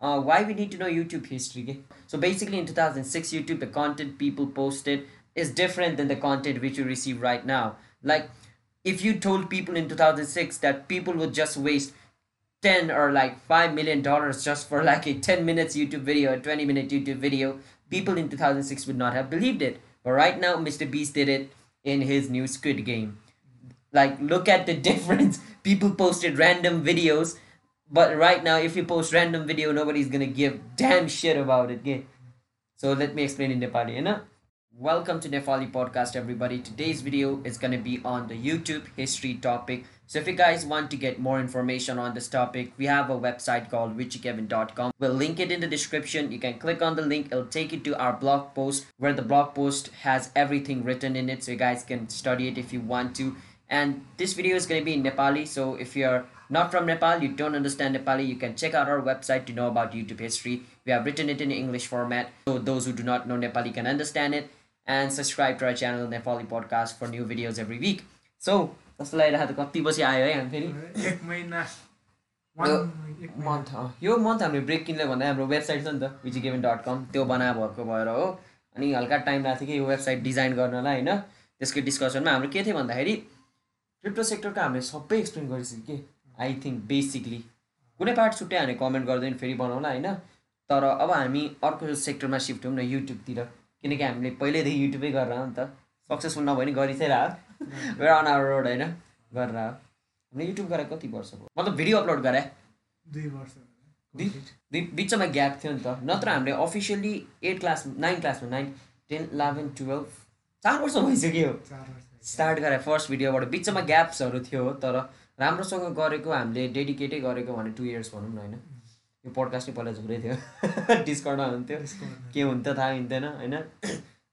uh, why we need to know YouTube history. So basically, in 2006, YouTube, the content people posted is different than the content which you receive right now. Like, if you told people in 2006 that people would just waste 10 or like 5 million dollars just for like a 10 minutes YouTube video, a 20 minute YouTube video, people in 2006 would not have believed it. But right now, Mr. Beast did it in his new Squid Game. Like, look at the difference. People posted random videos, but right now, if you post random video, nobody's gonna give damn shit about it. Okay? So let me explain in Nepali, you know? Welcome to Nepali podcast, everybody. Today's video is gonna be on the YouTube history topic. So if you guys want to get more information on this topic, we have a website called richykevin.com. We'll link it in the description. You can click on the link. It'll take you to our blog post where the blog post has everything written in it. So you guys can study it if you want to. And this video is going to be in Nepali. So if you're not from Nepal, you don't understand Nepali, you can check out our website to know about YouTube history. We have written it in English format. So those who do not know Nepali can understand it. And subscribe to our channel, Nepali Podcast, for new videos every week. So लागिरहेको त कति पछि आयो है हामी फेरि एक महिना। मन्थ यो मन्थ हामीले ब्रेक किनले भन्दा हाम्रो वेबसाइट छ नि त विजी गेमिङ डट कम त्यो बनाए भएको भएर हो अनि हल्का टाइम लाग्थ्यो कि यो वेबसाइट डिजाइन गर्नलाई होइन त्यसको डिस्कसनमा हाम्रो के थियो भन्दाखेरि क्रिप्टो सेक्टरको हामीले सबै एक्सप्लेन गरिसक्यो कि आई थिङ्क बेसिकली कुनै पार्ट छुट्टै हामीले कमेन्ट गर्दैन फेरि बनाउँला होइन? तर अब हामी अर्को सेक्टरमा सिफ्ट हौँ न युट्युबतिर किनकि हामीले पहिल्यैदेखि युट्युबै गरेर हो नि त। सक्सेसफुल नभए पनि गरि चाहिँ रह वेयर अन आवर रोड होइन? गरेर हामीले युट्युब गरेर कति वर्ष भयो? मतलब भिडियो अपलोड गरे? दुई वर्ष बिचमा ग्याप थियो नि त। नत्र हामीले अफिसियली एट क्लास नाइन क्लासमा नाइन टेन इलेभेन टुवेल्भ चार वर्ष भइसक्यो। स्टार्ट गरेँ फर्स्ट भिडियोबाट बिचमा ग्याप्सहरू थियो तर राम्रोसँग गरेको हामीले डेडिकेटै गरेको भने टु इयर्स भनौँ न होइन। यो पोडकास्ट नै पहिला झुक्रै थियो। डिस्काउन्टमा हुन्थ्यो। के हुन्थ्यो थाहा हुन्थेन होइन?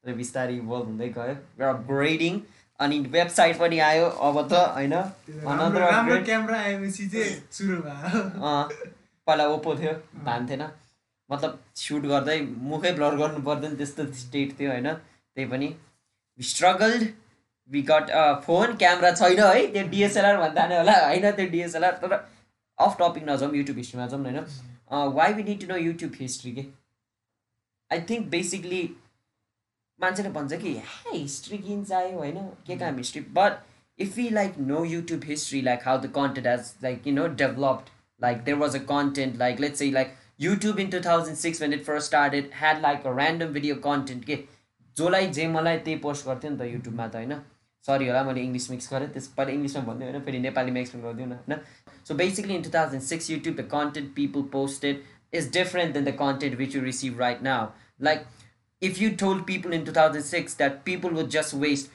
तर बिस्तारै इभल्भ हुँदै गयो। अपग्रेडिङ अनि वेबसाइट पनि आयो। अब त होइन? पहिला ओप्पो थियो भान्थेन मतलब सुट गर्दै मुखै ब्लर गर्नु पर्दैन त्यस्तो स्टेट थियो होइन? त्यही पनि। स्ट्रगल्ड विकट फोन क्यामेरा छैन है? त्यो डिएसएलआर भन्दा नै होला। होइन त्यो डिएसएलआर तर अफ टपिक नजाउँ युट्युब हिस्ट्रीमा जाउँ होइन। Why to know YouTube history के? आई थिङ्क बेसिकली मान्छेले भन्छ कि हे हिस्ट्री किन चाहियो होइन। के काम history but if you like know YouTube history like how the content has like you know developed like there was a content like let's uh like YouTube in two thousand six first for started had like a random video content के? जसलाई जे मलाई त्यही post गर्थ्यो नि त युट्युबमा त होइन? सरी होला मैले इङ्ग्लिस मिक्स गरेँ त्यस पहिला इङ्ग्लिसमा भन्दै होइन फेरि नेपालीमा एक्सप्लेन गरिदिउँ न होइन so basically in two thousand six YouTube the content people posted is different than the content which you receive right now like if you told people in 2006 that people would just waste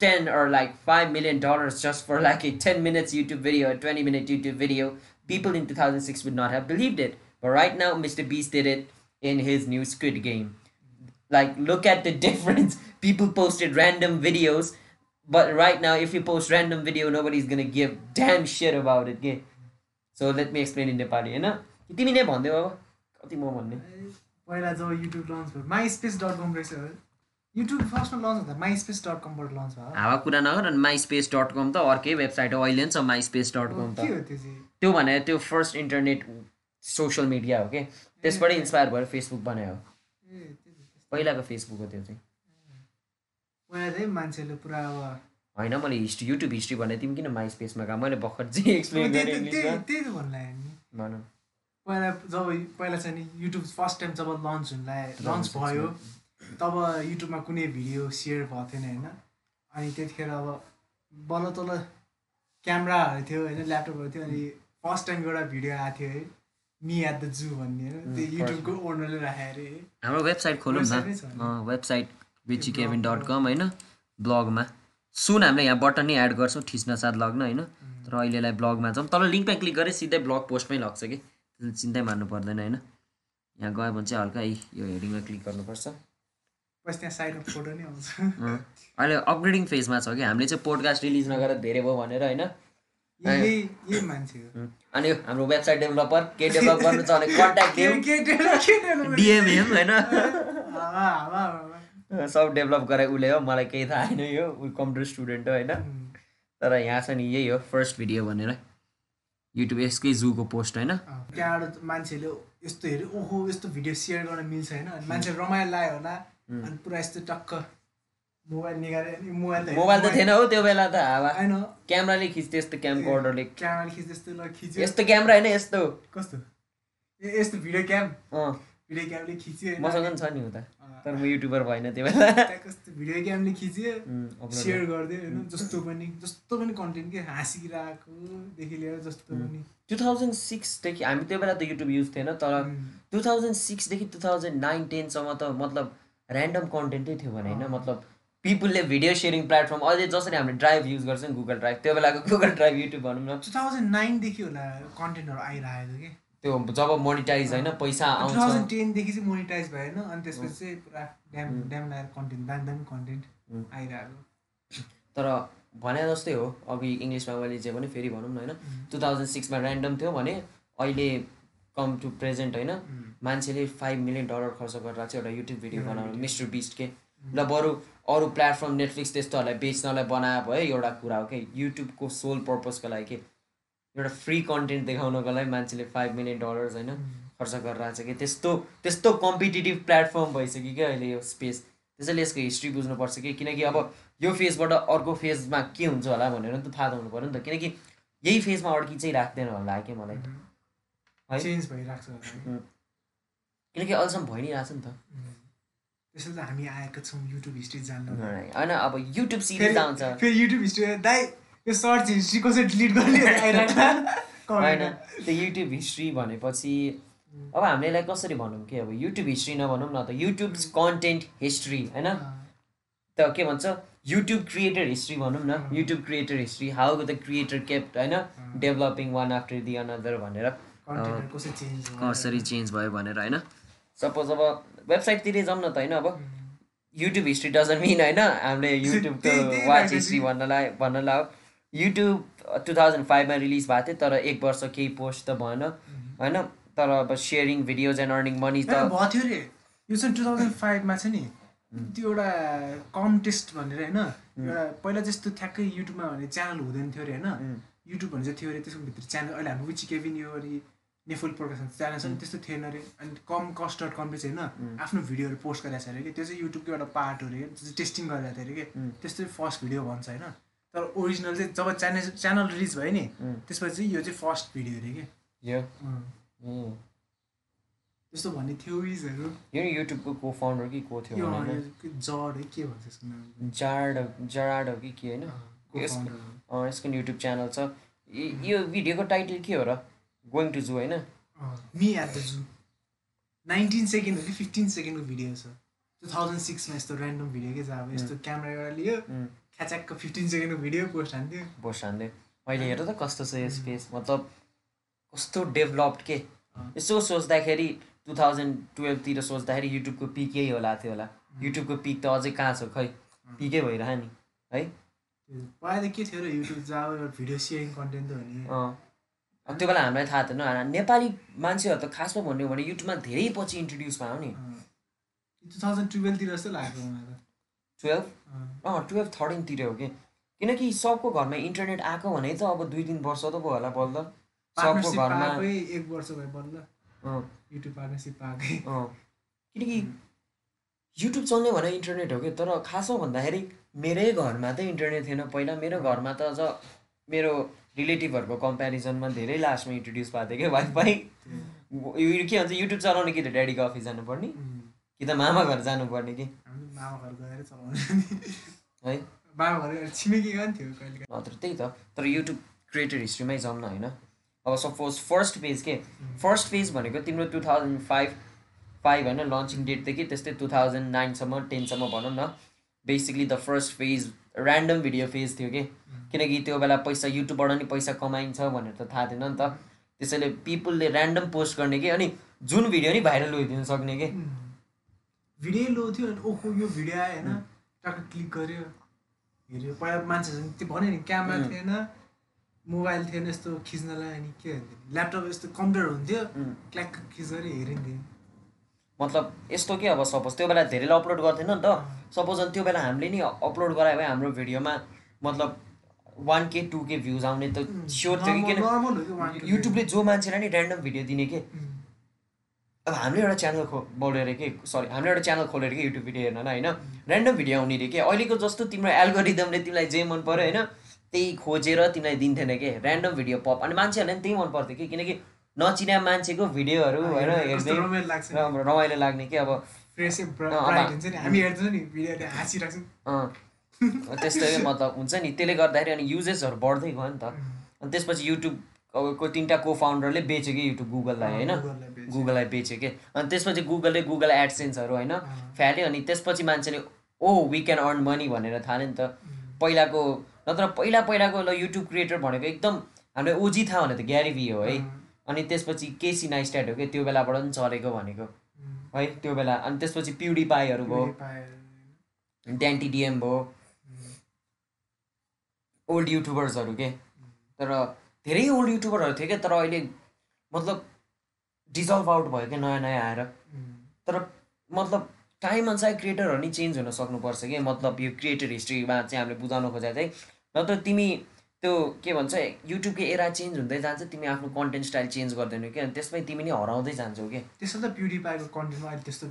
10 or like 5 million dollars just for like a 10 minutes YouTube video, a 20 minute YouTube video, people in 2006 would not have believed it. But right now, Mr. Beast did it in his new Squid Game. Like, look at the difference. People posted random videos, but right now, if you post random video, nobody's gonna give damn shit about it. Okay? So let me explain in Nepali, होइन तिमी नै भन्दै अब कति म भन्ने पहिला जब युट्युब लन्च भयो माई स्पेस डट कम रहेछ युट्युब फर्स्टमा लन्च हुँदा माई स्पेस डट कमबाट लन्च भयो। हावा कुरा नगर अनि माई स्पेस डट कम त अर्कै वेबसाइट हो अहिले छ माई स्पेस डट कम के त हो त्यो चाहिँ? त्यो भने त्यो फर्स्ट इन्टरनेट सोसियल मिडिया हो कि त्यसबाट इन्सपायर भएर फेसबुक बनायो। पहिलाको फेसबुक हो त्यो चाहिँ। चाहिँ मान्छेले पुरा अब होइन मैले हिस्ट्री युट्युब हिस्ट्री भने तिमी किन माई स्पेसमा गएको? मैले भर्खर चाहिँ एक्सप्लेन त्यही गरेँ त- त्यही भन्नु नि। भनौँ। पहिला जब पहिला चाहिँ नि युट्युब फर्स्ट टाइम जब लन्च हुन लाग्यो लन्च भयो तब युट्युबमा कुनै भिडियो सेयर भएको थिएन होइन? अनि त्यतिखेर अब बल्ल तल्ल क्यामराहरू थियो होइन? ल्यापटपहरू थियो अनि फर्स्ट टाइम एउटा भिडियो आएको थियो है? मी एट द जू भन्ने होइन? त्यो युट्युबको ओनरले राखेको अरे हाम्रो वेबसाइट खोलौँ न। वेबसाइट विची केभिन डट कम होइन ब्लगमा सुन हामीले यहाँ बटन नै एड गर्छौँ ठिच्न साथ लग्न होइन तर अहिलेलाई ब्लगमा जाउँ तल लिङ्कमा क्लिक गरेँ सिधै ब्लग पोस्टमै लाग्छ कि चिन्तै मार्नु पर्दैन होइन यहाँ गयो भने चाहिँ हल्का यी- हेडिङमा क्लिक गर्नुपर्छ। अहिले अपग्रेडिङ फेजमा छ कि हामीले चाहिँ पोडकास्ट रिलिज नगरेर धेरै भयो भनेर होइन अनि हाम्रो वेबसाइट डेभलपर के डेभलप गर्नु छ भने कन्ट्याक्ट डिएमएम होइन। सब डेभलप गरे उसले हो मलाई केही थाहा छैन यो ऊ कम्प्युटर स्टुडेन्ट हो होइन? तर यहाँ छ नि यही हो फर्स्ट भिडियो भनेर। युट्युब यसकै जूको पोस्ट होइन? त्यहाँबाट मान्छेले यस्तो हेऱ्यो ओहो यस्तो भिडियो सेयर गर्न मिल्छ होइन? अनि मान्छे रमाइलो लाग्यो होला। अनि पुरा यस्तो टक्क मोबाइल निकाल्यो अनि मोबाइल त मोबाइल त थिएन हो त्यो बेला त हावा। होइन। क्यामेराले खिच्थ्यो यस्तो क्यामको अर्डरले क्यामेरा खिच जस्तो ल खिच्यो। यस्तो क्यामेरा होइन यस्तो। कस्तो? यस्तो भिडियो क्याम अँ। भिडियो क्यामले खिच्यो? मसँग पनि छ नि उता। तर म युट्युबर भएन त्यो बेला। कस्तो भिडियो क्यामले खिच्यो सेयर गरिदियो होइन जस्तो पनि जस्तो पनि कन्टेन्ट के हाँसिरहेकोदेखि लिएर जस्तो पनि। टु थाउजन्ड सिक्सदेखि हामी त्यो बेला त युट्युब युज थिएन तर टु थाउजन्ड सिक्सदेखि टु थाउजन्ड नाइन टेनसम्म त मतलब ऱ्यान्डम कन्टेन्टै थियो भने होइन मतलब पिपुलले भिडियो सेयरिङ प्लेटफर्म अहिले जसरी हामीले ड्राइभ युज गर्छौँ गुगल ड्राइभ त्यो बेलाको गुगल ड्राइभ युट्युब भनौँ न। 2009 होला कन्टेन्टहरू आइरहेको कि। त्यो जब मोनिटाइज होइन पैसा टु आउँछ थाउजन्ड टेनदेखि चाहिँ मोनिटाइज भएन अनि त्यसपछि चाहिँ पुरा ड्याम ड्याम लगाएर कन्टेन्ट दामी दामी कन्टेन्ट. आइरहेको। तर भने जस्तै हो अघि इङ्ग्लिसमा मैले जे भने फेरि भनौँ न होइन। टु थाउजन्ड सिक्समा ऱ्यान्डम थियो भने अहिले कम टु प्रेजेन्ट होइन। मान्छेले फाइभ मिलियन डलर खर्च गरेर चाहिँ एउटा युट्युब भिडियो बनाउनु मिस्टर बिस्ट के। ल बरु अरू प्लेटफर्म नेटफ्लिक्स त्यस्तोहरूलाई बेच्नलाई बनाए भयो एउटा कुरा हो कि? युट्युबको सोल पर्पजको लागि के? एउटा फ्री कन्टेन्ट देखाउनको लागि मान्छेले फाइभ मिलियन डलर्स होइन खर्च गरिरहेको छ कि? त्यस्तो त्यस्तो कम्पिटेटिभ प्लेटफर्म भइसक्यो कि अहिले यो स्पेस त्यसैले यसको हिस्ट्री बुझ्नुपर्छ कि? किनकि अब यो फेजबाट अर्को फेजमा के हुन्छ होला भनेर त थाहा हुनु पऱ्यो नि त। किनकि यही फेजमा अड्की चाहिँ राख्दैन होला कि मलाई है? चेन्ज भइरहेको छ होला। किनकि अहिलेसम्म भइ नै रहेछ नि त. त्यसैले त हामी आएका छौँ युट्युब हिस्ट्री जान्न। होइन अब युट्युब सिरिज आउँछ। फेरि युट्युब हिस्ट्री दाइ यो सर्च हिस्ट्री कसरी डिलिट गर्ने होइन. त्यो युट्युब हिस्ट्री भनेपछि अब हामीले यसलाई कसरी भनौँ कि अब युट्युब हिस्ट्री नभनौँ न त युट्युब कन्टेन्ट हिस्ट्री होइन? त के भन्छ युट्युब क्रिएटर हिस्ट्री भनौँ न। YouTube creator history how the creator kept होइन? Developing one after the another भनेर कसरी चेन्ज भयो? भनेर होइन? सपोज अब वेबसाइटतिरै जाउँ न त होइन? अब युट्युब हिस्ट्री डजन्ट मिन होइन? हामीले युट्युबको वाच हिस्ट्री। भन्नलाई हो। युट्युब टु थाउजन्ड फाइभमा रिलिज भएको थियो तर एक वर्ष केही पोस्ट त भएन। होइन तर अब sharing videos and earning money त भएको थियो रे। यो चाहिँ टु थाउजन्ड फाइभमा छ नि त्यो एउटा कन्टेस्ट भनेर होइन एउटा पहिला जस्तो ठ्याक्कै युट्युबमा भने च्यानल हुँदैन थियो अरे होइन। युट्युब भने चाहिँ थियो अरे त्यसको भित्र च्यानल अहिले हाम्रो विची केभिन यो अनि नेफुल प्रकाशन च्यानल छ त्यस्तो थिएन अरे अनि कम कस्ट डट कमले चाहिँ होइन आफ्नो भिडियोहरू पोस्ट गरेको छ अरे कि त्यो चाहिँ युट्युबको एउटा पार्ट हो अरे चाहिँ टेस्टिङ गरिरहेको थियो अरे कि त्यस्तै फर्स्ट भिडियो भन्छ होइन। तर ओरिजिनल चाहिँ जब च्यानल च्यानल रिलिज भयो नि त्यसपछि यो चाहिँ फर्स्ट भिडियो अरे कि। यो? अँ, उम्. त्यस्तो भन्ने थ्योरिजहरू यो युट्युबको को फाउन्डर कि को थियो जड है के भन्छ नाम? जार्ड हो कि के होइन? यसको युट्युब च्यानल छ। य- भिडियोको टाइटल के हो र? गोइङ टु जू होइन? Me at the zoo nineteen second हो कि फिफ्टिन सेकेन्डको भिडियो छ। टु थाउजन्ड सिक्समा यस्तो ऱ्यान्डम भिडियो के छ? अब यस्तो क्यामेरा एउटा लियो. ख्याच्याकको फिफ्टिन सेकेन्डको भिडियो पोस्ट हान्थ्यो बोसानले अहिले हेर त कस्तो छ यो स्पेस मतलब कस्तो डेभलप्ड के। यसो सोच्दाखेरि टु थाउजन्ड टुवेल्भतिर सोच्दाखेरि युट्युबको पिक यही होला थियो होला। युट्युबको पिक त अझै कहाँ छ खै? पिकै भइरह नि है? पहिला त के थियो र युट्युब एउटा भिडियो सेयरिङ कन्टेन्ट त हो नि अँ। अब त्यो बेला हामीलाई थाहा थिएन। नेपाली मान्छेहरू त खासमा भन्ने हो भने युट्युबमा धेरै पछि इन्ट्रोड्युस भयो नि। टु थाउजन्ड टुवेल्भतिर जस्तो लाग्यो मलाई टुवेल्भ अँ। टुवेल्भ थर्टिनतिर हो कि? किनकि सबको घरमा इन्टरनेट आएको भने त अब दुई तिन वर्ष त भयो होला बल्ल। सबको घरमा एक वर्ष भयो बल्ल। युट्युब पार्टनरसिप पाएकै किनकि युट्युब चल्ने भने इन्टरनेट हो कि? तर खासमा भन्दाखेरि मेरै घरमा त इन्टरनेट थिएन। पहिला मेरो घरमा त अझ मेरो रिलेटिभहरूको कम्पेरिजनमा धेरै लास्टमा इन्ट्रोड्युस भएको थियो कि वाइफाई के भन्छ युट्युब चलाउने कि त ड्याडीको अफिस जानुपर्ने? कि त मामा घर जानुपर्ने कि? मामा घर गएर चलाउने है? मामा घर गएर छिमेकी गएको थियो कहिले नत्र त्यही त। तर युट्युब क्रिएटर हिस्ट्रीमै जाउँ न होइन। अब सपोज फर्स्ट पेज के? फर्स्ट पेज भनेको तिम्रो टु थाउजन्ड फाइभ फाइभ होइन लन्चिङ डेटदेखि त्यस्तै टु थाउजन्ड नाइनसम्म टेनसम्म भनौँ न। Basically the first phase random video phase थियो कि? किनकि त्यो बेला पैसा युट्युबबाट नि पैसा कमाइन्छ भनेर त थाहा थिएन नि त। त्यसैले पिपुलले ऱ्यान्डम पोस्ट गर्ने कि? अनि जुन भिडियो नि भाइरल भइदिनु सक्ने कि? भिडियो लो थियो अनि ओहो यो भिडियो आयो होइन। टक्क क्लिक गर्यो। हेऱ्यो पहिला मान्छेहरू त्यो भन्यो नि क्यामेरा. थिएन मोबाइल थिएन यस्तो खिच्नलाई अनि के भन्थ्यो ल्यापटप यस्तो कम्प्युटर हुन्थ्यो. क्ल्याक खिच गरी हेरिन्थ्यो मतलब यस्तो के अब सपोज त्यो बेला धेरैले अपलोड गर्थेन नि त। सपोज अनि त्यो बेला हामीले नि अपलोड गरायो भने हाम्रो भिडियोमा मतलब वान के टू के भ्युज आउने त स्योर थियो कि किन? युट्युबले जो मान्छेलाई नि ऱ्यान्डम भिडियो दिने के अब हामीले एउटा च्यानल खो बोलेर के सरी हामीले एउटा च्यानल खोलेर कि युट्युब भिडियो हेर्न होइन? ऱ्यान्डम भिडियो आउने रे के? अहिलेको जस्तो तिम्रो एल्गोरिदमले तिमीलाई जे मन पऱ्यो होइन? त्यही खोजेर तिमीलाई दिन्थेन कि? ऱ्यान्डम भिडियो पप अनि मान्छेहरूले पनि त्यही मन पर्थ्यो कि? किनकि नचिने मान्छेको भिडियोहरू होइन? हेर्दै रमाइलो लाग्ने कि? अब त्यस्तै मतलब हुन्छ नि। त्यसले गर्दाखेरि अनि युजेसहरू बढ्दै गयो नि त। अनि त्यसपछि युट्युब को तिनवटा को फाउन्डरले बेच्यो कि युट्युब गुगललाई होइन? गुगललाई बेच्यो। कि? अनि त्यसपछि गुगलले गुगल एडसेन्सहरू होइन फ्याल्यो अनि त्यसपछि मान्छेले oh we can earn money भनेर थाल्यो नि त। पहिलाको नत्र पहिला पहिलाको ल युट्युब क्रिएटर भनेको एकदम हामीलाई ओजी थाहा भने त ग्यारी भी हो है। अनि त्यसपछि केसी नाइस्ट्याट हो कि त्यो बेलाबाट पनि चलेको भनेको है त्यो बेला। अनि त्यसपछि प्युडी पाईहरू भयो PewDiePie, ड्यान्टी डिएम भयो। ओल्ड युट्युबर्सहरू के। तर धेरै ओल्ड युट्युबरहरू थियो क्या तर अहिले मतलब डिजल्भ आउट भयो क्या नयाँ नयाँ आएर तर मतलब टाइम अनुसार क्रिएटरहरू नि चेन्ज हुन सक्नुपर्छ कि मतलब यो क्रिएटर हिस्ट्रीमा चाहिँ हामीले बुझाउन खोजेको चाहिँ नत्र तिमी त्यो के भन्छ युट्युबको एरा चेन्ज हुँदै जान्छ तिमी आफ्नो कन्टेन्ट स्टाइल चेन्ज गर्दैनौ कि अनि त्यसमै तिमी नि हराउँदै जान्छौ कि। त्यस्तो त प्युडिपाईको कन्टेन्टमा अहिले त्यस्तो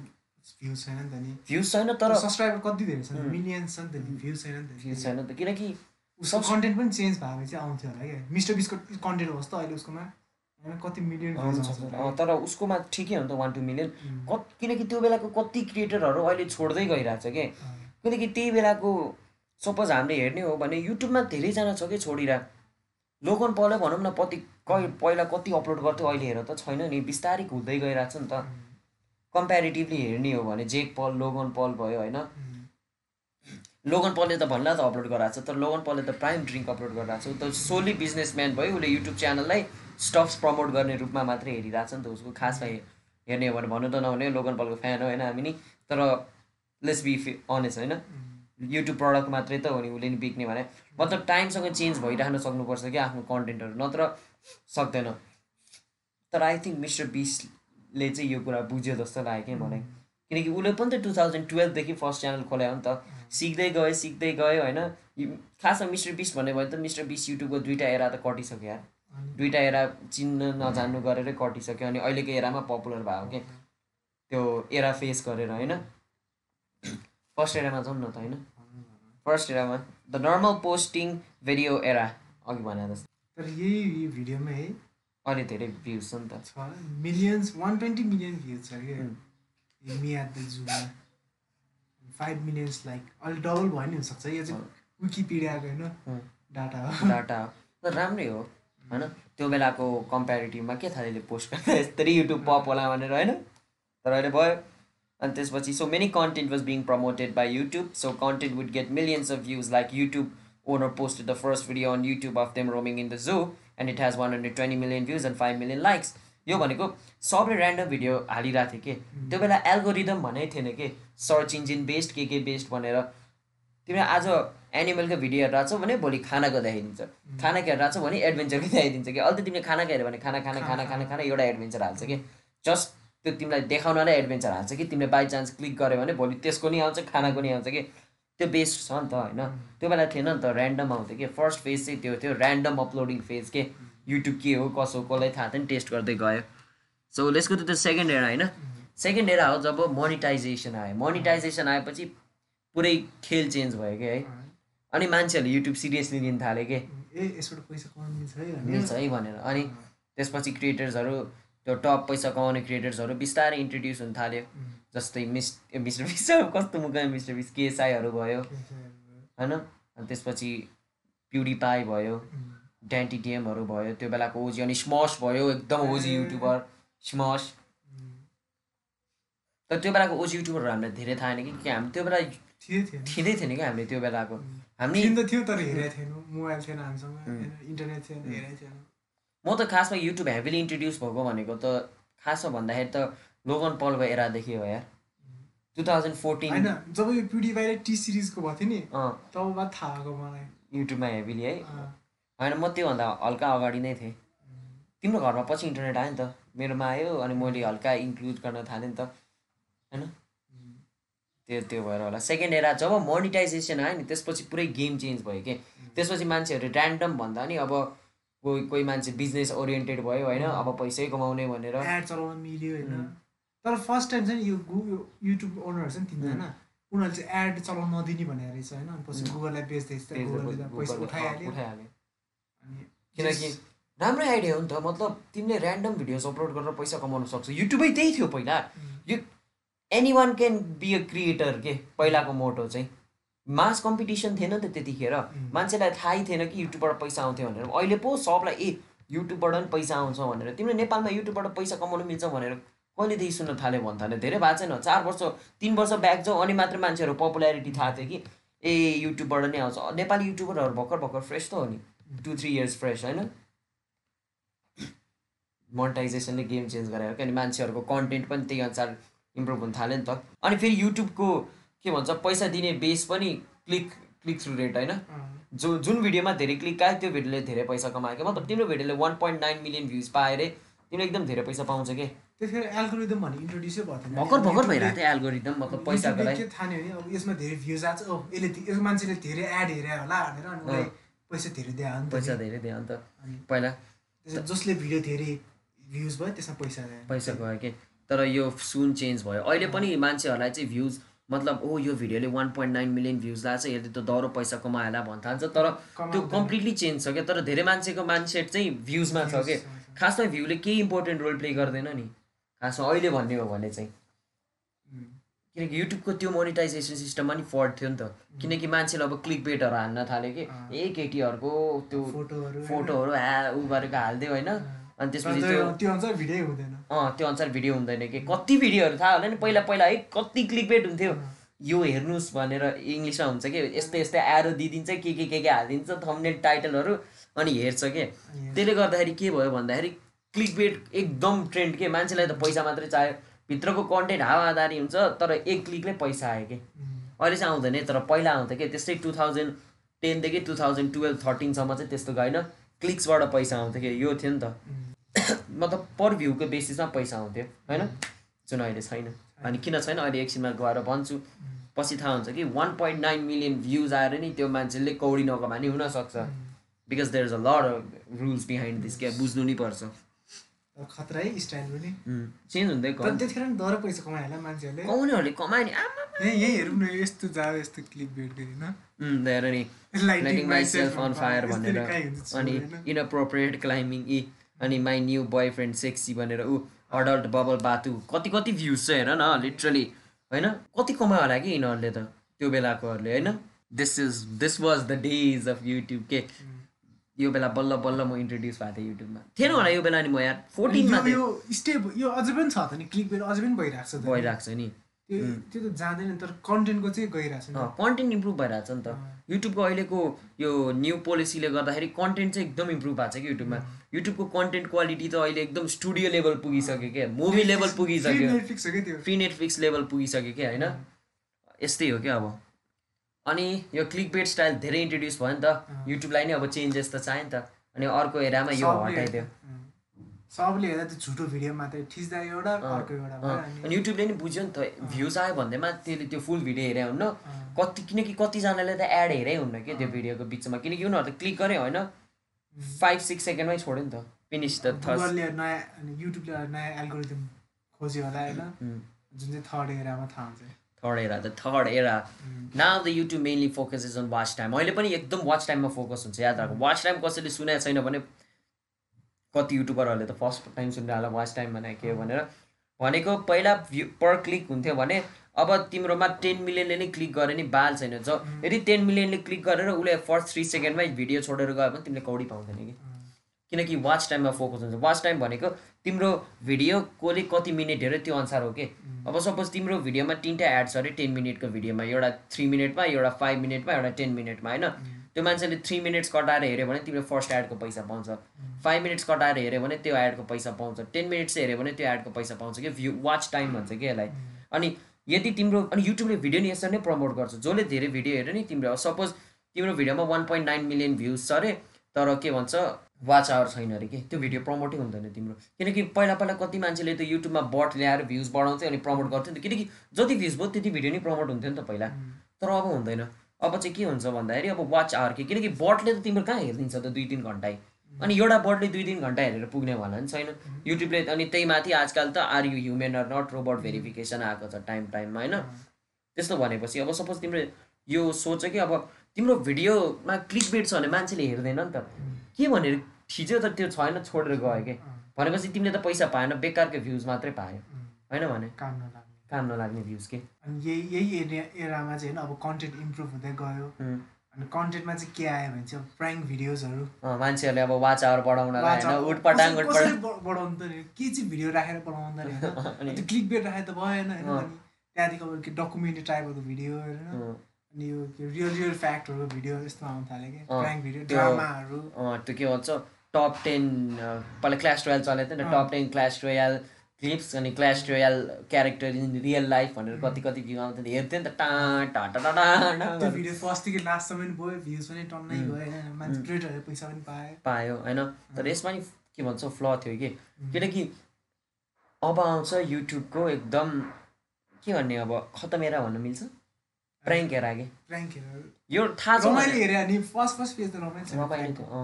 भ्युज छैन नि त नि। भ्युज छैन तर सब्सक्राइबर कति धेरै छ मिलियन्स छ नि त भ्युज छैन नि त भ्युज छैन त किनकि उसको कन्टेन्ट पनि चेन्ज भने चाहिँ आउँथ्यो होला क्या मिस्टर बिसको कन्टेन्ट होस् त अहिले उसकोमा। कति मिलियन तर उसकोमा ठिकै हो नि त वान टू मिलियन कत किनकि त्यो बेलाको कति क्रिएटरहरू अहिले छोड्दै गइरहेछ कि? किनकि त्यही बेलाको सपोज हामीले हेर्ने हो भने युट्युबमा धेरैजना छ कि छोडिरहेको? लोगन पलले भनौँ न कति कै पहिला कति अपलोड गर्थ्यो अहिले हेर त छैन नि बिस्तारै हुँदै गइरहेको छ नि त। कम्पेरिटिभली हेर्ने हो भने जेक पल लोगन पल भयो होइन। लोगन पलले त भन्ला त अपलोड गराएको छ तर लोगन पलले त प्राइम ड्रिङ्क अपलोड गराएको छ। त सोली बिजनेसम्यान भयो उसले युट्युब च्यानललाई स्टक्स प्रमोट गर्ने रूपमा मात्रै हेरिरहेको छ नि त उसको खासमा हेर्ने हो भने भन्नु त नहुने लोगन पलको फ्यान हो होइन हामी नि। तर लेट्स बी अनेस्ट होइन? युट्युब प्रडक्ट मात्रै त हो नि उसले नि बिक्ने भने। मतलब टाइमसँग चेन्ज भइरहन सक्नुपर्छ कि आफ्नो कन्टेन्टहरू नत्र सक्दैन। तर आई थिङ्क मिस्टर बिसले चाहिँ यो कुरा बुझ्यो जस्तो लाग्यो कि मलाई। किनकि उसले पनि त टु थाउजन्ड टुवेल्भदेखि फर्स्ट च्यानल खोल्यो नि त। सिक्दै गयो सिक्दै गयो होइन? खासमा मिस्टर बिस भन्यो भने त मिस्टर बिस युट्युबको दुइटा एरा त कटिसक्यो यार। दुइटा एरा चिन्न नजान्नु गरेरै कटिसक्यो अनि अहिलेको एरामा पपुलर भयो कि त्यो एरा फेस गरेर होइन? फर्स्ट एरामा जाउँ न त होइन? First एरामा the normal posting video era अघि भने जस्तो। तर यही भिडियोमा है अहिले धेरै भ्युज छ नि त। छ millions one twenty million views छ जुमा फाइभ मिलियन्स लाइक अलिक डबल भयो नि हुनसक्छ। यो चाहिँ विकिपिडियाको होइन. डाटा हो। डाटा तर राम्रै हो। होइन? त्यो बेलाको कम्पेरिटिभमा के थाहा पोस्ट गर्दा यस्तरी युट्युब पप होला भनेर होइन? तर अहिले भयो। अनि त्यसपछि so many content was being promoted by YouTube so content would get millions of views like YouTube owner posted the first video on YouTube of them roaming in the zoo and it has one hundred twenty million views and five million likes यो भनेको सबले random video हालिरहेको थियो कि? त्यो बेला algorithm भनेकै थिएन कि? सर्च इन्जिन बेस्ड के के बेस्ड भनेर तिमीले आज एनिमलको भिडियो हेरेर छौ भने भोलि खानाको देखाइदिन्छ खानाको हेरेर छौ भने एडभेन्चरकै देखाइदिन्छ कि? अहिले त तिमीले खानाको हेऱ्यो भने खाना खाना खाना खाना खाना एउटा एडभेन्चर हाल्छ कि? जस्ट त्यो तिमीलाई देखाउनलाई एडभेन्चर हाल्छ कि? तिमीले बाई चान्स क्लिक गऱ्यो भने भोलि त्यसको नि आउँछ खानाको नि आउँछ कि? त्यो बेस्ड छ नि त होइन? त्यो बेला थिएन नि त ऱ्यान्डम आउँथ्यो कि? फर्स्ट फेज चाहिँ त्यो थियो ऱ्यान्डम अपलोडिङ फेज के? युट्युब के हो कसो कसलाई थाहा थिएन टेस्ट गर्दै गयो। So go to the second era होइन? सेकेन्ड एरा हो जब मोनिटाइजेसन आयो। मोनिटाइजेसन आएपछि पुरै खेल चेन्ज भयो कि है। अनि मान्छेहरूले युट्युब सिरियसली लिन थाल्यो कि। ए यसबाट पैसा कमाउनु मिल्छ है भनेर। मिल्छ है भनेर। अनि त्यसपछि क्रिएटर्सहरू त्यो टप पैसा कमाउने क्रिएटर्सहरू बिस्तारै इन्ट्रोड्युस हुन थाल्यो। जस्तै मिस मिस्टर बिस कस्तो मुख मिस्टर बिस केएसआईहरू भयो। होइन? अनि त्यसपछि प्युडिपाई भयो। ड्यान्टी डिएमहरू भयो। त्यो बेलाको ओजी अनि स्मस भयो एकदम ओजी युट्युबर स्मस तर त्यो बेलाको ओजी युट्युबरहरू हामीलाई धेरै थाहा छैन कि हामी त्यो बेला थिँदै थिएन कि हामीले त्यो बेलाको। हामी थिएन त थियो तर हेरेको थिएन। मोबाइल थिएन हामीसँग। इन्टरनेट थिएन हेरेको थिएन। म त खासमा युट्युब हेभिली इन्ट्रोड्युस भएको भनेको त खासमा भन्दाखेरि त लोगन पलको एरादेखि हो यार। टु थाउजन्ड फोर्टिन होइन जब यो टी सिरिजको भएको थियो नि तब बाद थाहा भएको मलाई। युट्युबमा हेभिली है। होइन म त्योभन्दा हल्का अगाडि नै थिएँ। तिम्रो घरमा पछि इन्टरनेट आयो नि त। मेरोमा आयो अनि मैले हल्का इन्क्लुड गर्न थालेँ नि त। होइन? त्यो त्यो भएर होला। सेकेन्ड एरा जब मोनिटाइजेसन आयो नि त्यसपछि पुरै गेम चेन्ज भयो कि? त्यसपछि मान्छेहरू ऱ्यान्डम भन्दा नि अब कोही कोही मान्छे बिजनेस ओरिएन्टेड भयो होइन? अब पैसै कमाउने भनेर। एड चलाउन मिल्यो होइन? तर फर्स्ट टाइम चाहिँ यो गु युट्युब ओनरहरू नि तिनजना उनीहरूले चाहिँ एड चलाउन नदिने भनेर रहेछ होइन? अनि पछि गुगललाई पैसा उठाइहाल्यो। अनि किनकि राम्रै आइडिया हो नि त मतलब तिमीले ऱ्यान्डम भिडियोज अपलोड गरेर पैसा कमाउन सक्छौ। युट्युबै त्यही थियो पहिला। यो any one can be a creator के पहिलाको मोटो चाहिँ। मास कम्पिटिसन थिएन नि त त्यतिखेर। मान्छेलाई थाहै थिएन कि युट्युबबाट पैसा आउँथ्यो भनेर। अहिले पो सबलाई ए युट्युबबाट पनि पैसा आउँछ भनेर। तिमीले नेपालमा युट्युबबाट पैसा कमाउनु मिल्छ भनेर कहिलेदेखि सुन्न थाल्यो भन्नु थाल्यो। धेरै भएको छैन। चार वर्ष तिन वर्ष ब्याक जाउँ अनि मात्र मान्छेहरू पपुल्यारिटी थाहा थियो कि ए युट्युबबाट नै आउँछ। नेपाली युट्युबरहरू भर्खर भर्खर फ्रेस त हो नि। टु थ्री इयर्स फ्रेस होइन? मोनिटाइजेसनले गेम चेन्ज गरायो कि अनि मान्छेहरूको कन्टेन्ट पनि त्यही अनुसार इम्प्रुभ हुन थाल्यो नि त। अनि फेरि युट्युबको के भन्छ पैसा दिने बेस पनि क्लिक क्लिक थ्रु रेट होइन। जो जुन भिडियोमा धेरै क्लिक आयो त्यो भिडियोले धेरै पैसा कमायो क्या। मतलब तिम्रो भिडियोले one point nine million views पाए अरे तिमीले एकदम धेरै पैसा पाउँछ कि। एल्गोरिदम भन्ने इन्ट्रोड्युसै भएको थिएन भर्खर भर्खर भइरहेको थियो एल्गोरिदम मतलब पैसाको लागि के थाहा नि भने अब यसमा धेरै भ्युज आएको छ। ओ यसले ति- यो मान्छेले धेरै एड हेरे होला भनेर अनि उसलाई पैसा धेरै दियो नि त पैसा धेरै दियो अन्त। अनि पहिला जसले भिडियो धेरै भ्युज भयो त्यसमा पैसा पैसा गयो कि। तर यो सुन चेन्ज भयो। अहिले पनि मान्छेहरूलाई चाहिँ भ्युज मतलब ओ यो भिडियोले one point nine million views लाग्छ यसले त दह्रो पैसा कमायो होला भन्न थाल्छ तर त्यो। कम्प्लिटली चेन्ज छ क्या। तर धेरै मान्छेको माइन्डसेट चाहिँ भ्युजमा छ कि? खासमा भ्यूले केही इम्पोर्टेन्ट रोल प्ले गर्दैन नि। खासमा अहिले भन्ने हो भने चाहिँ. किनकि युट्युबको त्यो मोनिटाइजेसन सिस्टममा नि फल्ट थियो नि त। किनकि मान्छेले अब क्लिक बेटहरू हान्न थाल्यो कि। ए केटीहरूको त्यो फोटोहरू। फोटोहरू उ गरेको हालिदियो होइन। अनि त्यसपछि त्यो अनुसार भिडियो हुँदैन। अँ त्यो अनुसार भिडियो हुँदैन कि? कति भिडियोहरू थाहा होला नि? पहिला पहिला है कति क्लिक बेट हुन्थ्यो यो हेर्नुहोस् भनेर इङ्ग्लिसमा हुन्छ कि? यस्तै यस्तै एरो दिइदिन्छ के के के के हालिदिन्छ थम्नेल टाइटलहरू अनि हेर्छ के? त्यसले गर्दाखेरि के भयो भन्दाखेरि क्लिक बेट एकदम ट्रेन्ड के? मान्छेलाई त पैसा मात्रै चाहियो। भित्रको कन्टेन्ट हावादारी हुन्छ तर एक क्लिकले पैसा आयो कि? उम्. अहिले चाहिँ आउँदैन तर पहिला आउँथ्यो कि? त्यस्तै टु थाउजन्ड टेनदेखि टु थाउजन्ड टुवेल्भ थर्टिनसम्म चाहिँ त्यस्तो गएन। क्लिक्सबाट पैसा आउँथ्यो कि यो थियो नि त. मतलब पर भ्यूको बेसिसमा पैसा आउँथ्यो होइन? जुन अहिले छैन। अनि किन छैन? अहिले एकछिनमा गएर भन्छु। पछि थाहा हुन्छ कि one point nine million views आएर नि त्यो मान्छेले कौडी नकमा नि हुनसक्छ because there is a lot rules behind this क्या बुझ्नु नि पर्छ। खतरा है स्टाइल पनि। चेन्ज हुँदै तर त्यतिखेर पनि डर पैसा कमायो होला मान्छेहरूले। कमाउनेहरूले कमायो नि। आमा यहीँ हेरौँ न यस्तो जाओ यस्तो क्लिक बेट गरेन हेर नि। Lighting myself on fire भनेर। अनि इनअप्रोप्रिएट क्लाइम्बिङ इ अनि my new boyfriend sexy भनेर ऊ अडल्ट बबल बातु कति कति भ्युज छ हेर न लिटरली होइन? कति कमायो होला कि यिनीहरूले त? त्यो बेलाकोहरूले होइन? This is this was the days of YouTube के? यो बेला बल्ल बल्ल म इन्ट्रोड्युस भएको थिएँ युट्युबमा थिएन होला यो बेला नि म यार? फोर्टिनमा यो स्टेप यो अझै पनि छ त नि? क्लिक अझै पनि भइरहेको छ। भइरहेको छ नि। त्यो त जाँदैन तर कन्टेन्टको चाहिँ गइरहेको छ कन्टेन्ट इम्प्रुभ भइरहेको छ नि त। युट्युबको अहिलेको यो न्यू पोलिसीले गर्दाखेरि कन्टेन्ट चाहिँ एकदम इम्प्रुभ भएको छ कि युट्युबमा युट्युबको कन्टेन्ट क्वालिटी त अहिले एकदम स्टुडियो लेभल पुगिसक्यो क्या मुभी लेभल पुगिसक्यो। क्या फ्री नेटफ्लिक्स लेभल पुगिसक्यो कि होइन? यस्तै हो क्या अब? अनि यो क्लिक बेट स्टाइल धेरै इन्ट्रोड्युस भयो नि त. युट्युबलाई नै अब चेन्जेस त चाहियो नि त। अनि अर्को एरामा यो हटाइदियो. सबले हेर्दा त्यो झुटो भिडियो मात्रै ठिच्दा एउटा अर्को एउटा अनि युट्युबले नि बुझ्यो नि त भ्युज आयो भन्दैमा त्यसले त्यो फुल भिडियो हेरे हुन्न। कति किनकि कतिजनाले त एड हेरै हुन्न कि त्यो भिडियोको बिचमा। किनकि उनीहरू त क्लिक गऱ्यो होइन। फाइभ सिक्स सेकेन्डमै छोड्यो नि त। फिनिस द थर्स गुगलले नयाँ युट्युबले नयाँ एल्गोरिदम खोज्यो होला होइन। जुन चाहिँ थर्ड एरामा थाहा हुन्छ। Third era the third era now the YouTube mainly focus is on watch time अहिले पनि एकदम वाच टाइममा फोकस हुन्छ याद राख। वाच टाइम कसैले सुनेको छैन भने कति युट्युबरहरूले त फर्स्ट टाइम होला वाच टाइम भने के हो भनेर। भनेको पहिला भ्यू पर क्लिक हुन्थ्यो भने अब तिम्रोमा टेन मिलियनले नै क्लिक गरे नि बाल छैन। ज यदि टेन मिलियनले क्लिक गरेर उसले फर्स्ट थ्री सेकेन्डमै भिडियो छोडेर गयो भने तिमीले कौडी पाउँदैन कि। किनकि वाच टाइममा फोकस हुन्छ। वाच टाइम भनेको तिम्रो भिडियो कसले कति मिनट हेऱ्यो त्यो अनुसार हो कि? अब सपोज तिम्रो भिडियोमा तिनवटा एड छ अरे टेन मिनटको भिडियोमा एउटा थ्री मिनटमा एउटा फाइभ मिनटमा एउटा टेन मिनटमा होइन? त्यो मान्छेले थ्री मिनट्स कटाएर हेऱ्यो भने तिमीले फर्स्ट एडको पैसा पाउँछ। फाइभ मिनट्स कटाएर हेऱ्यो भने त्यो एडको पैसा पाउँछ। टेन मिनट्स हेऱ्यो भने त्यो एडको पैसा पाउँछ कि? भ्यू वाच टाइम भन्छ कि यसलाई। अनि यदि तिम्रो अनि युट्युबले भिडियो नि यसरी नै प्रमोट गर्छ। जसले धेरै भिडियो हेऱ्यो नि तिम्रो सपोज तिम्रो भिडियोमा one point nine million views छ अरे तर के भन्छ? वाच आवर छैन अरे कि? त्यो भिडियो प्रमोटै हुँदैन तिम्रो। किनकि पहिला पहिला कति मान्छेले त युट्युबमा बट ल्याएर भ्युज बढाउँथ्यो अनि प्रमोट गर्थ्यो नि त। किनकि जति भ्युज भयो त्यति भिडियो नै प्रमोट हुन्थ्यो नि त पहिला। तर अब हुँदैन। अब चाहिँ के हुन्छ भन्दाखेरि अब वाच आवर के? किनकि बटले त तिम्रो कहाँ हेरिदिन्छ त दुई तिन घन्टै अनि एउटा बटले दुई तिन घन्टा हेरेर पुग्नेवाला नि छैन। युट्युबले अनि त्यही माथि आजकल त are you human or not robot verification आएको छ टाइम टाइममा होइन? त्यस्तो भनेपछि अब सपोज तिम्रो यो सोच कि अब तिम्रो भिडियोमा क्लिक बेट छ भने मान्छेले हेर्दैन नि त। के भनेर थिच्यो त त्यो छैन छोडेर गयो कि। भनेपछि तिमीले त पैसा पाएन बेकारको भ्युज मात्रै पायो। होइन भने? काम नलाग्ने। काम नलाग्ने भ्युज के? अनि यही यही एरिया एरामा चाहिँ होइन अब कन्टेन्ट इम्प्रुभ हुँदै गयो। अनि कन्टेन्टमा चाहिँ के आयो भने चाहिँ प्राङ्क भिडियोजहरू मान्छेहरूले अब वाच आवर होइन उटपटाङ बढाउनु त के चाहिँ भिडियो राखेर बढाउनु त नि होइन? त्यो क्लिक बेट राखेर त भएन होइन। अनि त्यहाँदेखि अब के डकुमेन्ट्री टाइपहरूको भिडियो होइन अनि यो रियल रियल फ्याक्टहरूको भिडियो यस्तो आउनु थाल्यो कि। प्राङ्क भिडियो ड्रामाहरू त्यो के भन्छ? टप टेन पहिला क्ल्यास रोयल चलेको थियो नि। Top ten Clash Royale clips अनि Clash Royale character in real life भनेर कति कति भ्यू आउँथ्यो नि हेर्थ्यो नि त टा टा टा टा टा टा त्यो भिडियो फर्स्टदेखि लास्टसम्म भयो भ्युज पनि टन्नै क्रिएटरहरूले पैसा पनि पायो। पायो होइन। तर यसमा नि के भन्छ फ्ल थियो कि? किनकि अब आउँछ युट्युबको एकदम के भन्ने अब खतमेरा भन्न मिल्छ? प्र्याङ्क एरा कि? यो थाहा छ रमाइलो थियो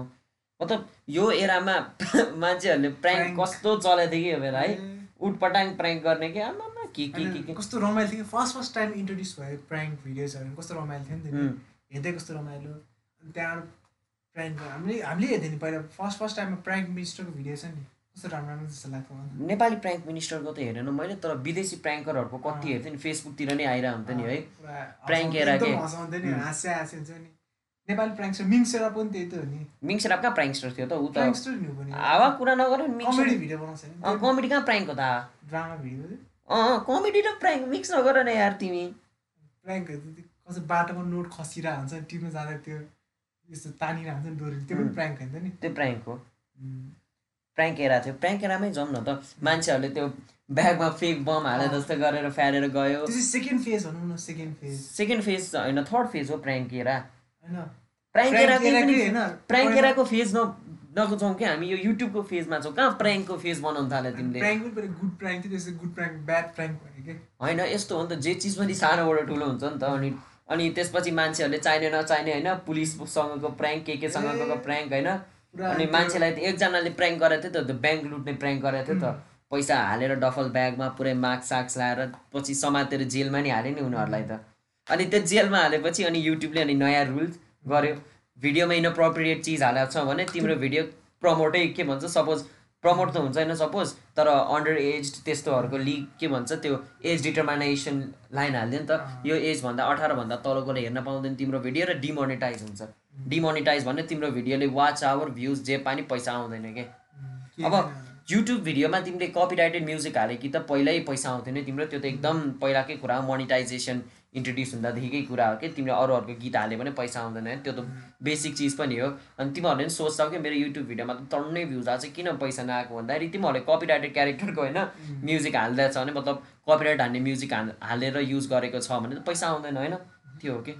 मतलब यो एरामा मान्छेहरूले Prank। कस्तो चलेको थियो कि यो बेला है ए, उटपटाङ प्र्याङ्क गर्ने कि आमामा के के के के कस्तो रमाइलो थियो कि फर्स्ट फर्स्ट टाइम इन्ट्रोड्युस भयो प्राङ्क भिडियोजहरू कस्तो रमाइलो थियो नि त। उम्, हेर्दै कस्तो रमाइलो अनि त्यहाँबाट प्राङ्क हामीले हामीले हेर्थ्यो नि पहिला फर्स्ट फर्स्ट टाइममा प्राङ्क मिनिस्टरको भिडियो छ नि कस्तो राम्रो राम्रो जस्तो लाग्थ्यो नेपाली प्र्याङ्क मिनिस्टरको त हेरेन मैले तर विदेशी प्र्याङ्करहरूको कति। हेर्थेँ नि फेसबुकतिर नै आइरहेको हुन्थ्यो नि है पुरा Prank हँसाउँथ्यो, era एकदम के? उम्। हाँस्या हाँस्या हुन्छ नि नेपाली प्राङ्कस्टर मिङ्सेरा पनि त्यही त हो नि। मिक्सर कहाँ प्र्याङ्कस्टर थियो त ऊ त? प्राङ्कस्टर नि पनि। हावा कुरा नगर कमेडी भिडियो बनाउँछ नि। कमेडी कहाँ प्र्याङ्क हो त? ड्रामा भिडियो अँ कमेडी र प्र्याङ्क मिक्स नगर न यार तिमी। प्राङ्कहरू त कस्तो बाटोमा नोट खसिरहेको हुन्छ नि टिप्न जाँदा त्यो यस्तो तानिरहेको हुन्छ नि डोरी त्यो पनि। प्राङ्क होइन नि। त्यो प्र्याङ्क हो। उम्। प्र्याङ्क एरा थियो। प्र्याङ्क एरामै जाउँ न त। मान्छेहरूले त्यो ब्यागमा फेक बम हाले जस्तो गरेर फ्यालेर गयो। सेकेन्ड फेज भनौँ न सेकेन्ड फेज सेकेन्ड फेज होइन थर्ड फेज हो प्र्याङ्क एरा होइन। प्र्याङ्क Prank एराकै era पनि कै होइन, प्र्याङ्क पहिला- एराको फेज न नजाउँ कि? हामी यो युट्युबको फेजमा छौँ। कहाँ प्र्याङ्कको फेज बनाउनु थाल्यो तिमीले? प्राङ्क प्राङ्क प्राङ्क प्राङ्क होइन यस्तो हो नि त। जे चिज पनि सानोबाट ठुलो हुन्छ नि त। अनि अनि त्यसपछि मान्छेहरूले चाहिने नचाहिने होइन पुलिससँगको प्र्याङ्क के केसँगको प्र्याङ्क होइन। अनि मान्छेलाई एकजनाले प्र्याङ्क गरेको थियो त ब्याङ्क लुट्ने प्र्याङ्क गरेको थियो त। पैसा हालेर डफल ब्यागमा पुरै मार्क्स साक्स लाएर पछि समातेर जेलमा नि हाल्यो नि उनीहरूलाई त। अनि त्यो जेलमा हालेपछि अनि युट्युबले अनि नयाँ रुल्स गर्यो भिडियोमा इनअप्रोप्रिएट चिज हालेको छ भने तिम्रो भिडियो प्रमोटै के भन्छ? सपोज प्रमोट त हुन्छ होइन सपोज तर अन्डर एज त्यस्तोहरूको लिग के भन्छ? त्यो एज डिटर्मिनेसन लाइन हालिदियो नि त। यो एजभन्दा अठारभन्दा तलकोले हेर्न पाउँदैन तिम्रो भिडियो र डिमोनिटाइज हुन्छ। डिमोनिटाइज भने तिम्रो भिडियोले वाच आवर भ्युज जे पानी पैसा आउँदैन के? अब। युट्युब भिडियोमा तिमीले कपिराइटेड म्युजिक हाले कि त पहिल्यै पैसा आउँथ्यो नि तिम्रो त्यो त एकदम पहिलाकै कुरा हो। मोनिटाइजेसन इन्ट्रोड्युस हुँदादेखिकै कुरा हो कि? तिमीले अरू अरूको गीत हाल्यो भने पैसा आउँदैन है? त्यो त बेसिक चिज पनि हो। अनि तिमीहरूले पनि सोच्छौ कि मेरो युट्युब भिडियोमा त टन्नै भ्युज आएको छ। किन पैसा नआएको भन्दाखेरि तिमीहरूले कपिराइटेड क्यारेक्टरको होइन म्युजिक हाल्दैछ भने मतलब कपिराइट हान्ने म्युजिक हाल हालेर युज गरेको छ भने त पैसा आउँदैन होइन? त्यो हो कि?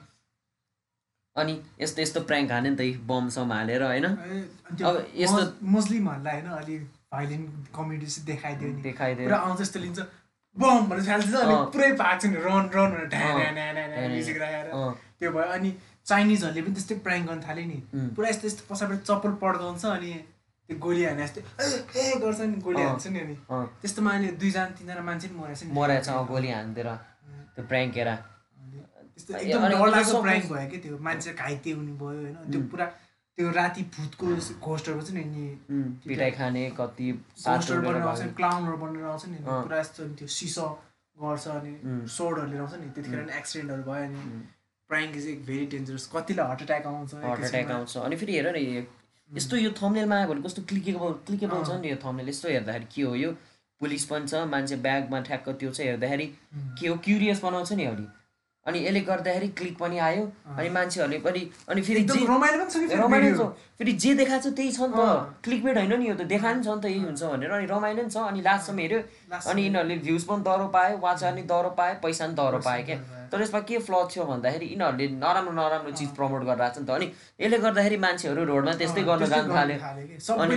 अनि यस्तो यस्तो प्र्याङ्क हाने नि त यी बम सम हालेर होइन? अब यस्तो- मस- मुस्लिमहरूलाई होइन अलिक भाइलेन्ट कमेडी चाहिँ देखाइदियो देखाइदियो। पुरा आउँछ जस्तो लिन्छ। बम भनेर फाल्छ अनि। पुरै भाग्छ नि रन रन भनेर ढ्या म्युजिक राखेर। त्यो भयो अनि चाइनिजहरूले पनि त्यस्तै प्र्याङ्क गर्न थाल्यो नि. पुरा यस्तो यस्तो पछाडि चप्पल पड्काउँछ अनि त्यो गोली हाने जस्तै ए गर्छ नि गोली। हान्छ नि अनि। त्यस्तोमा अहिले दुईजना तिनजना मान्छे पनि मरेछ नि। मरेछ गोली हानिदिएर त्यो अनि- एकदम अनि भयो कि त्यो मान्छे घाइते हुने भयो होइन। त्यो पुरा त्यो राति भूतको घोस्टहरू चाहिँ नि पिटाइ खाने कति बनेर आउँछ। नि क्लाउनहरू बनेर आउँछ नि। पुरा यस्तो नि त्यो सिसो गर्छ अनि उम्. सोडहरू लिएर आउँछ नि त्यतिखेर नि एक्सिडेन्टहरू भयो अनि प्राइङ इज एक भेरी डेन्जरस कतिलाई हार्ट एट्याक आउँछ हार्ट एट्याक। आउँछ। अनि फेरि हेर न यस्तो यो थम्नेलमा आयो भने कस्तो क्लिकेबल क्लिकेबल छ नि यो थम्नेल यस्तो हेर्दाखेरि के हो यो? पुलिस पनि छ मान्छे ब्यागमा ठ्याक्क त्यो चाहिँ हेर्दाखेरि के हो? क्युरियस बनाउँछ नि अलि अनि यसले गर्दाखेरि क्लिक पनि आयो अनि मान्छेहरूले पनि अनि फेरि जे रमाइलो फेरि जे देखाएको छ त्यही छ नि। त। क्लिक बेड होइन नि यो त देखाएको नि छ नि त यही हुन्छ भनेर। अनि रमाइलो नि छ। अनि लास्टसम्म हेऱ्यो अनि यिनीहरूले भ्युज पनि दह्रो पायो वाच नि दह्रो पायो पैसा पनि दह्रो पायो क्या। तर यसमा के फ्ल थियो भन्दाखेरि यिनीहरूले नराम्रो नराम्रो चिज प्रमोट गरिरहेको छ नि त। अनि यसले गर्दाखेरि मान्छेहरू रोडमा त्यस्तै गर्न जानु थाल्यो सबैले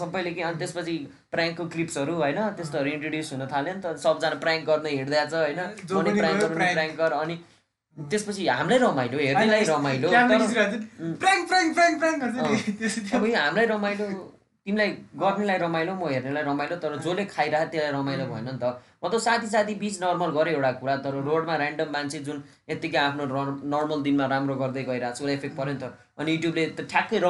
सबैले के? अनि त्यसपछि प्र्याङ्कको क्लिप्सहरू होइन? त्यस्तोहरू इन्ट्रोड्युस हुन थाल्यो नि त। सबजना प्र्याङ्क गर्न हिँड्दैछ होइन? गर। अनि त्यसपछि हामीलाई रमाइलो हेर्नेलाई रमाइलो। हामीलाई रमाइलो तिमीलाई गर्नेलाई रमाइलो म हेर्नेलाई रमाइलो तर जसले खाइरहेको त्यसलाई रमाइलो भएन नि त। म त साथी साथी बिच नर्मल गरेँ एउटा कुरा तर रोडमा ऱ्यान्डम मान्छे जुन यत्तिकै आफ्नो नर्मल दिनमा राम्रो गर्दै गइरहेको छ उसलाई इफेक्ट पऱ्यो नि त। अनि युट्युबले त ठ्याक्कै र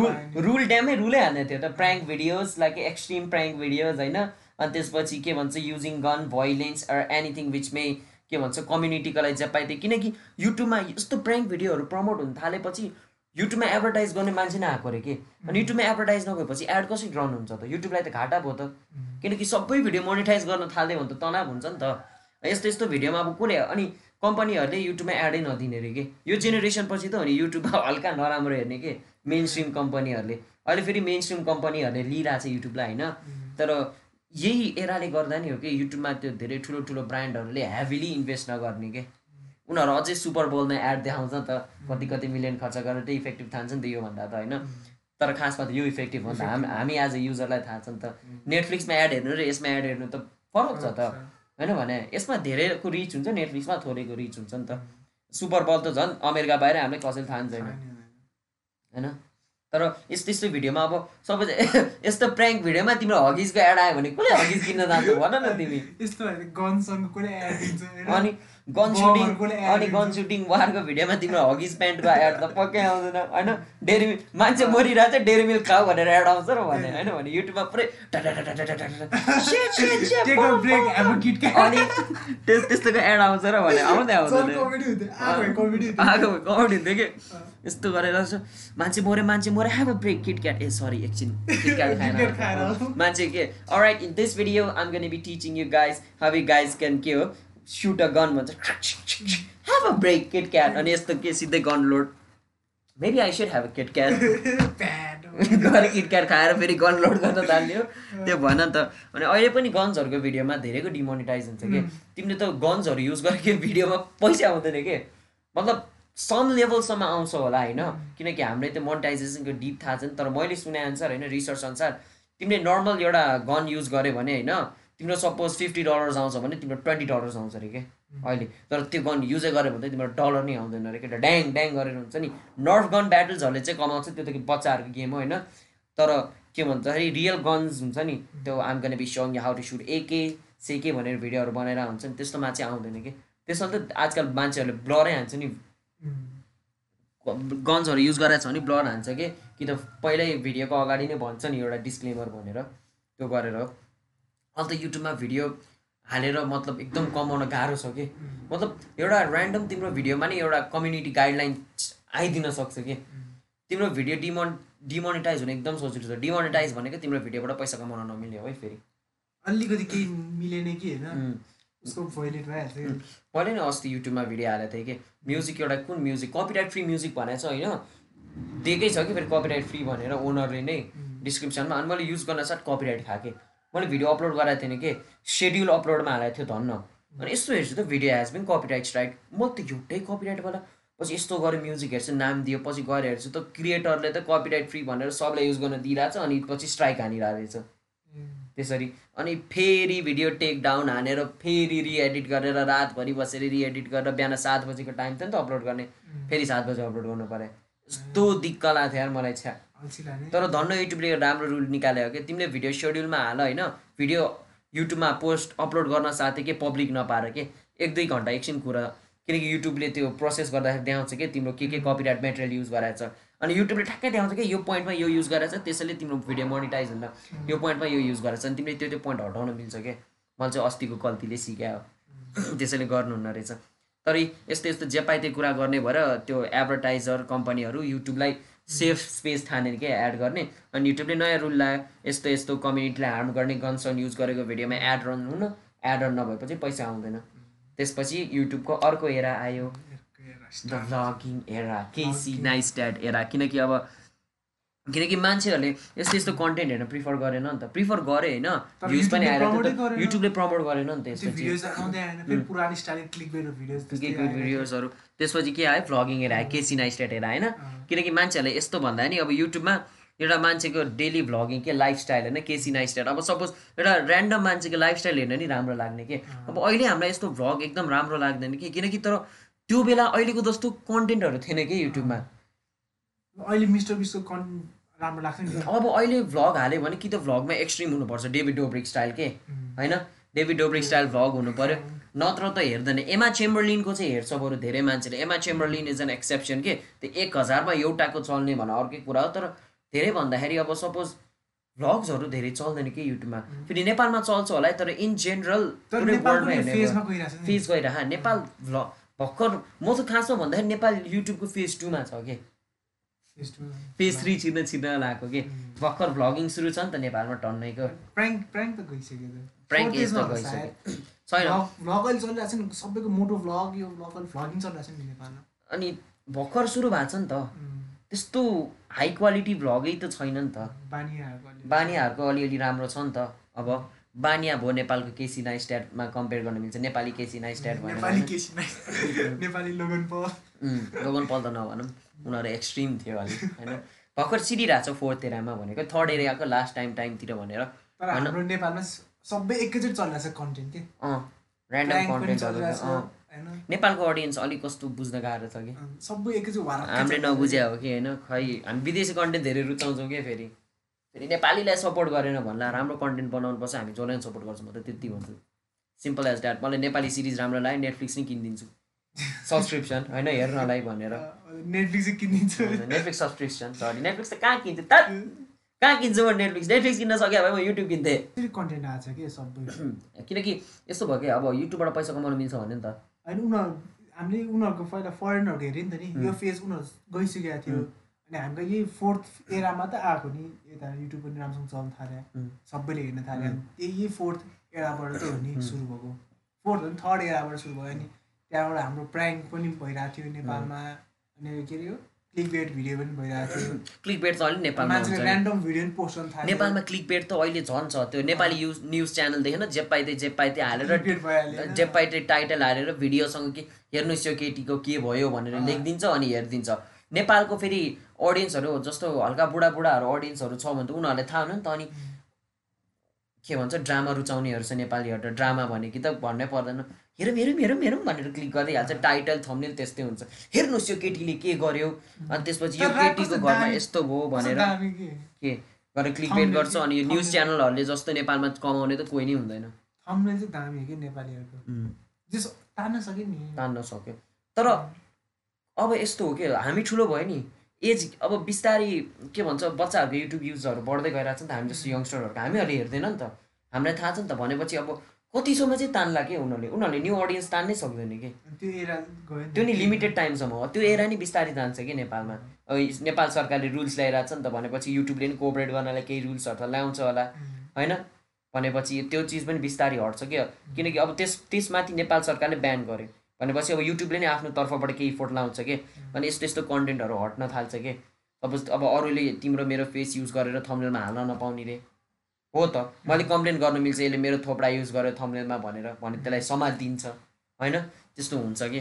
रुल रुल ड्यामै रुलै हाल्ने थियो त। Prank videos like extreme prank videos होइन? अनि त्यसपछि के भन्छ using gun violence or anything which may के भन्छ कम्युनिटीको लागि जे पाइदियो किनकि युट्युबमा यस्तो प्र्याङ्क भिडियोहरू प्रमोट हुन थालेपछि युट्युबमा एडभर्टाइज गर्ने मान्छे नै आएको अरे कि? अनि युट्युबमा एडभर्टाइज नगएपछि एड कसरी रन हुन्छ त? युट्युबलाई त घाटा भयो त। किनकि सबै भिडियो मोनिटाइज गर्न थाल्यो भने त तनाव हुन्छ नि त। यस्तो यस्तो भिडियोमा अब कसले अनि कम्पनीहरूले युट्युबमा एडै नदिने अरे कि? यो जेनेरेसन पछि त अनि युट्युबमा हल्का नराम्रो हेर्ने के? मेन स्ट्रिम कम्पनीहरूले। अहिले फेरि मेन स्ट्रिम कम्पनीहरूले लिइरहेको छ युट्युबलाई होइन? तर यही एराले गर्दा नि हो कि? युट्युबमा त्यो धेरै ठुलो ठुलो ब्रान्डहरूले हेभिली इन्भेस्ट नगर्ने के? उनीहरू अझै सुपर बोलमा एड देखाउँछ नि त कति कति मिलियन खर्च गरेर त्यही इफेक्टिभ थाहा छ नि त योभन्दा त होइन? तर खासमा त यो इफेक्टिभ हो नि त। हामी हामी एज अ युजरलाई थाहा छ नि त। नेटफ्लिक्समा एड हेर्नु र यसमा एड हेर्नु त फरक छ त। होइन भने यसमा धेरैको रिच हुन्छ नेटफ्लिक्समा थोरैको रिच हुन्छ नि त। सुपर बल त झन् अमेरिका बाहिर हामीलाई कसैले थाहा छैन। होइन? तर यस्तो यस्तो भिडियोमा अब सबै यस्तो प्र्याङ्क भिडियोमा तिम्रो हगिजको एड आयो भने कसले हगिज किन्न जान्छ? भन न तिमी? अनि गन सुटिङ अनि गन सुटिङ वारको भिडियोमा तिम्रो हगिज प्यान्टको एड त पक्कै आउँदैन होइन डेरी मान्छे मरिरहेको छ डेरी मिल्क खाऊ भनेर एड आउँछ र भने होइन भने युट्युबमा पुरै. अनि त्यस त्यस्तोको एड आउँछ र भने आउँदै आउँदैन कमेडी हुन्थ्यो कि यस्तो गरेर मान्छे मऱ्यो मान्छे मऱ्यो have a break KitKat uh sorry एकछिन किटक्याट खाएर। मान्छे के alright in this video I'm gonna be teaching you guys how you guys can के हो सुट अ गन भन्छ have a break KitKat अनि यस्तो के सिधै gun load maybe I should have a KitKat. गएर किटक्याट खाएर फेरि गन लोड गर्न थाल्यो। त्यो भन नि त। अनि अहिले पनि गन्सहरूको भिडियोमा धेरैको डिमोनिटाइज हुन्छ कि? तिमीले त गन्सहरू युज गरेको भिडियोमा पैसा आउँदैन के? मतलब सम लेभलसम्म आउँछ होला होइन? किनकि हामीले त्यो मोनिटाइजेसनको डिप थाहा छैन तर मैले सुने अनुसार होइन रिसर्च अनुसार तिमीले नर्मल एउटा गन युज गर्यो भने होइन तिम्रो सपोज फिफ्टी डलर्स आउँछ भने तिम्रो ट्वेन्टी डलर्स आउँछ अरे के अहिले। तर त्यो गन युजै गऱ्यो भने चाहिँ तिम्रो डलर नै आउँदैन अरे केटा ड्याङ ड्याङ गरेर हुन्छ नि। नर्फ गन ब्याटल्सहरूले चाहिँ कमाउँछ। त्यो त बच्चाहरूको गेम हो होइन। तर के भन्छ रियल गन्स हुन्छ नि। त्यो आम गन बी सङ हाउ टु सुट एके सेके भनेर भिडियोहरू बनाएर हुन्छ नि। त्यस्तोमा चाहिँ आउँदैन कि त्यसमा त आजकल मान्छेहरूले ब्लरै हान्छ नि. गन्सहरू युज गरेको छ भने ब्लर हान्छ कि कि त पहिल्यै भिडियोको अगाडि नै भन्छ नि एउटा डिस्क्लेमर भनेर। त्यो गरेर अन्त युट्युबमा भिडियो हालेर मतलब एकदम कमाउन गाह्रो छ कि? मतलब एउटा ऱ्यान्डम तिम्रो भिडियोमा नि एउटा कम्युनिटी गाइडलाइन आइदिन सक्छ कि? तिम्रो भिडियो डिमोन डिमोनिटाइज हुने एकदम सजिलो छ। डिमोनिटाइज भनेको तिम्रो भिडियोबाट पैसा कमाउन नमिल्ने हो है फेरि। अलिकति केही मिलेन कि होइन। मैले नि अस्ति युट्युबमा भिडियो हालेको थिएँ कि। म्युजिक एउटा कुन म्युजिक कपिराइट फ्री म्युजिक भनेको छ होइन। दिएकै छ कि फेरि कपिराइट फ्री भनेर ओनरले नै डिस्क्रिप्सनमा अनि मैले युज गर्न साथ कपिराइट खाएँ मैले भिडियो अपलोड गराएको थिएँ कि? सेड्युल अपलोडमा हालेको थियो धन्न। अनि यस्तो हेर्छु त video has been copyright strike म त एउटै कपिराइटवाला पछि यस्तो गरेर म्युजिक हेर्छु नाम दियो पछि गएर हेर्छु त क्रिएटरले त कपिराइट फ्री भनेर सबलाई युज गर्न दिइरहेछ अनि पछि स्ट्राइक हानिरहेको रहेछ. त्यसरी। अनि फेरि भिडियो टेक डाउन हानेर फेरि रिएडिट गरेर रातभरि बसेर रिएडिट गरेर बिहान सात बजीको टाइम थियो नि त अपलोड गर्ने। फेरि सात बजी अपलोड गर्नु पऱ्यो यस्तो दिक्क लाग्थ्यो यार मलाई छ्या। तर धन्न युट्युबले राम्रो रुल निकाल्यो कि? तिमीले भिडियो सेड्युलमा हाल होइन भिडियो युट्युबमा पोस्ट अपलोड गर्न साथै के पब्लिक नपाएर के? एक दुई घन्टा एकछिन कुरा। किनकि युट्युबले त्यो प्रोसेस गर्दाखेरि देखाउँछ कि तिम्रो के के कपिराइट मेटेरियल युज गराएको छ अनि युट्युबले ठ्याक्कै देखाउँछ कि यो पोइन्टमा यो युज गरेछ त्यसैले तिम्रो भिडियो मोनिटाइज हुन्न। यो पोइन्टमा यो युज गरेछ अनि तिमीले त्यो त्यो पोइन्ट हटाउन मिल्छ क्या मैले चाहिँ अस्तिको गल्तीले सिकायो। त्यसैले गर्नुहुन्न रहेछ। तर यस्तो यस्तो जे कुरा गर्ने भएर त्यो एडभर्टाइजर कम्पनीहरू युट्युबलाई सेफ स्पेस ठानेर के एड गर्ने। अनि युट्युबले नयाँ रुल लायो यस्तो यस्तो कम्युनिटीलाई हार्म गर्ने गनसन युज गरेको भिडियोमा एड रन हुन एड रन नभएपछि पैसा आउँदैन। त्यसपछि युट्युबको अर्को एरा आयो। The vlogging era Casey Neistat era किनकि अब किनकि मान्छेहरूले यस्तो यस्तो कन्टेन्ट हेर्न प्रिफर गरेन नि त। प्रिफर गरे होइन। भ्युज पनि आएर। युट्युबले प्रमोट गरेन। नि त के भिडियोजहरू त्यसपछि के आयो? भ्लगिङ हेर आयो केसी नाइस्टेट हेर होइन? किनकि मान्छेहरूले यस्तो भन्दा नि अब युट्युबमा एउटा मान्छेको डेली भ्लगिङ के लाइफस्टाइल होइन केसी नाइस्टेट अब सपोज एउटा ऱ्यान्डम मान्छेको लाइफस्टाइल हेर्न नि राम्रो लाग्ने के? अब अहिले हामीलाई यस्तो भ्लग एकदम राम्रो लाग्दैन कि? किनकि तर त्यो बेला अहिलेको जस्तो कन्टेन्टहरू थिएन कि युट्युबमा अहिले मिस्टर बिस्टको कन् राम्रो लाग्छ नि अब अहिले भ्लग हाल्यो भने कि त भ्लगमा एक्सट्रिम हुनुपर्छ। डेभिड डोब्रिक स्टाइल के? होइन? डेभिड डोब्रिक स्टाइल भ्लग हुनु पर्यो नत्र त हेर्दैन। एमा चेम्बरलिनको चाहिँ हेर्छ बरु धेरै मान्छेले। एमा चेम्बरलिन इज एन एक्सेप्सन के? त्यो एक हजारमा एउटाको चल्ने भने अर्कै कुरा हो। तर धेरै भन्दाखेरि अब सपोज भ्लग्सहरू धेरै चल्दैन कि युट्युबमा? फेरि नेपालमा चल्छ होला है। तर इन जेनरल फेज गइरह। नेपाल भ्लग भर्खर म त खासमा भन्दाखेरि नेपाल युट्युबको फेज टूमा छ कि। फेज थ्री छिर्न छिर्न लागेको कि? भर्खर भ्लगिङ सुरु छ नि त नेपालमा टन्नैको। छैन। अहिले चलिरहेको छ नि सबैको मोटो भ्लग यो भ्लग अहिले भ्लगिङ चलिरहेको छ नि नेपालमा अनि भर्खर सुरु भएको छ नि त। त्यस्तो हाई क्वालिटी भ्लगै त छैन नि त। बानियाहरूको अलिअलि। राम्रो छ नि त। अब बानिया भयो नेपालको केसी नाइस्ट्याटमा कम्पेयर गर्न मिल्छ। नेपाली केसी नाइ- पल उम्, लोगन पल त नभनौँ। उनीहरू एक्सट्रिम थियो अलिक होइन। भर्खर सिरिरहेको छ फोर्थ एरियामा भनेको थर्ड एरियाको लास्ट टाइम टाइमतिर भनेर। नेपालमा सबै एकैचोटि चलिरहेको छ कन्टेन्ट के ऱ्यान्डम नेपालको अडियन्स अलिक कस्तो बुझ्न गाह्रो छ कि? सबै एकैचोटि हामीले। नबुझ्या हो कि होइन? खै हामी विदेशी कन्टेन्ट धेरै रुचाउँछौँ क्या फेरि? फेरि नेपालीलाई सपोर्ट गरेन भन्ला राम्रो कन्टेन्ट बनाउनु पर्छ हामी जसलाई सपोर्ट गर्छौँ म त त्यति भन्छु। सिम्पल एज द्याट मलाई नेपाली सिरिज राम्रो लाग्यो नेटफ्लिक्स नै किनिदिन्छु। सब्सक्रिप्सन होइन? हेर्नलाई भनेर। नेटफ्लिक्स किनिदिन्छु। नेटफ्लिक्स सब्सक्रिप्सन सरी नेटफ्लिक्स त कहाँ किन्छु त कहाँ किन्छु म नेटफ्लिक्स नेटफ्लिक्स किन्न सक्यो भए म युट्युब किन्थेँ। कन्टेन्ट आएको छ कि सबै? किनकि यस्तो भयो कि अब युट्युबबाट पैसा कमाउनु मिल्छ भने नि त। होइन उनीहरू हामीले उनीहरूको पहिला फरेनहरूको हेऱ्यो नि त नि। यो फेज उनीहरू गइसकेको थियो। अनि हाम्रो यही फोर्थ एरामा त आएको नि। यता युट्युब पनि राम्रोसँग चल्न थाल्यो. सबैले हेर्न थाल्यो। यही फोर्थ एराबाट त हो नि सुरु भएको। फोर्थ हो नि थर्ड एराबाट सुरु भयो नि। त्यहाँबाट हाम्रो प्राङ्क पनि भइरहेको थियो नेपालमा। अनि के अरे क्लिक बेट भिडियो पनि भइरहेको थियो। क्लिक बेट त अलिक नेपालमा मान्छेले हुन्छ नि। ऱ्यान्डम भिडियो पनि पोस्ट गर्न थाल्यो। नेपालमा क्लिक बेट त अहिले झन् छ। त्यो नेपाली युज न्युज च्यानल देखेन जे पाइते जे पाइते हालेर? जे पाइते टाइटल हालेर भिडियोसँग के हेर्नुहोस् यो केटीको के भयो भनेर लेखिदिन्छ अनि हेरिदिन्छ। नेपालको फेरि अडियन्सहरू जस्तो हल्का बुढाबुढाहरू अडियन्सहरू छ भने त उनीहरूलाई थाहा हुनु नि त अनि के भन्छ ड्रामा रुचाउनेहरू छ नेपालीहरू त ड्रामा भने कि त भन्नै पर्दैन। हेरौँ हेरौँ हेरौँ हेरौँ भनेर क्लिक गर्दै हाल्छ। टाइटल थम्नेल त्यस्तै हुन्छ। हेर्नुहोस् यो केटीले के गर्यो अनि त्यसपछि यो केटीको घरमा यस्तो भयो भनेर के? गरेर क्लिक बेट गर्छ अनि यो न्युज च्यानलहरूले जस्तो नेपालमा कमाउने त कोही नै हुँदैन। थम्बनेल चाहिँ दामी हो कि नेपालीहरूको? जस तान्न सक्यो नि। तान्न सक्यो। तर अब यस्तो हो कि हामी ठुलो भयो नि। एज अब बिस्तारै के भन्छ बच्चाहरूको युट्युब युजहरू बढ्दै गइरहेको छ नि त। हामी जस्तो यङ्स्टरहरूको हामीहरूले हेर्दैन नि त। हामीलाई थाहा छ नि त भनेपछि अब कतिसम्म चाहिँ तान्ला के उनीहरूले? उनीहरूले न्यू अडियन्स तान्नै सक्दैन कि? त्यो एरा त्यो नि लिमिटेड टाइमसम्म हो। त्यो एरा नि बिस्तारै जान्छ कि नेपालमा? नेपाल सरकारले रुल्स ल्याइरहेको छ नि त भनेपछि युट्युबले नि कोअपरेट गर्नलाई केही रुल्सहरू त ल्याउँछ होला। होइन? भनेपछि त्यो चिज पनि बिस्तारै हट्छ क्या किनकि अब त्यस त्यसमाथि नेपाल सरकारले ब्यान गर्यो। भनेपछि अब युट्युबले नै आफ्नो तर्फबाट केही फोट लाउँछ कि? अनि यस्तो यस्तो कन्टेन्टहरू हट्न थाल्छ कि? अब अब अरूले तिम्रो मेरो फेस युज गरेर थम्नेलमा हाल्न नपाउने रे। हो त। मैले कम्प्लेन गर्न मिल्छ यसले मेरो थोपडा युज गरेर थम्नेलमा भनेर भने त्यसलाई समाज दिन्छ होइन? त्यस्तो हुन्छ कि?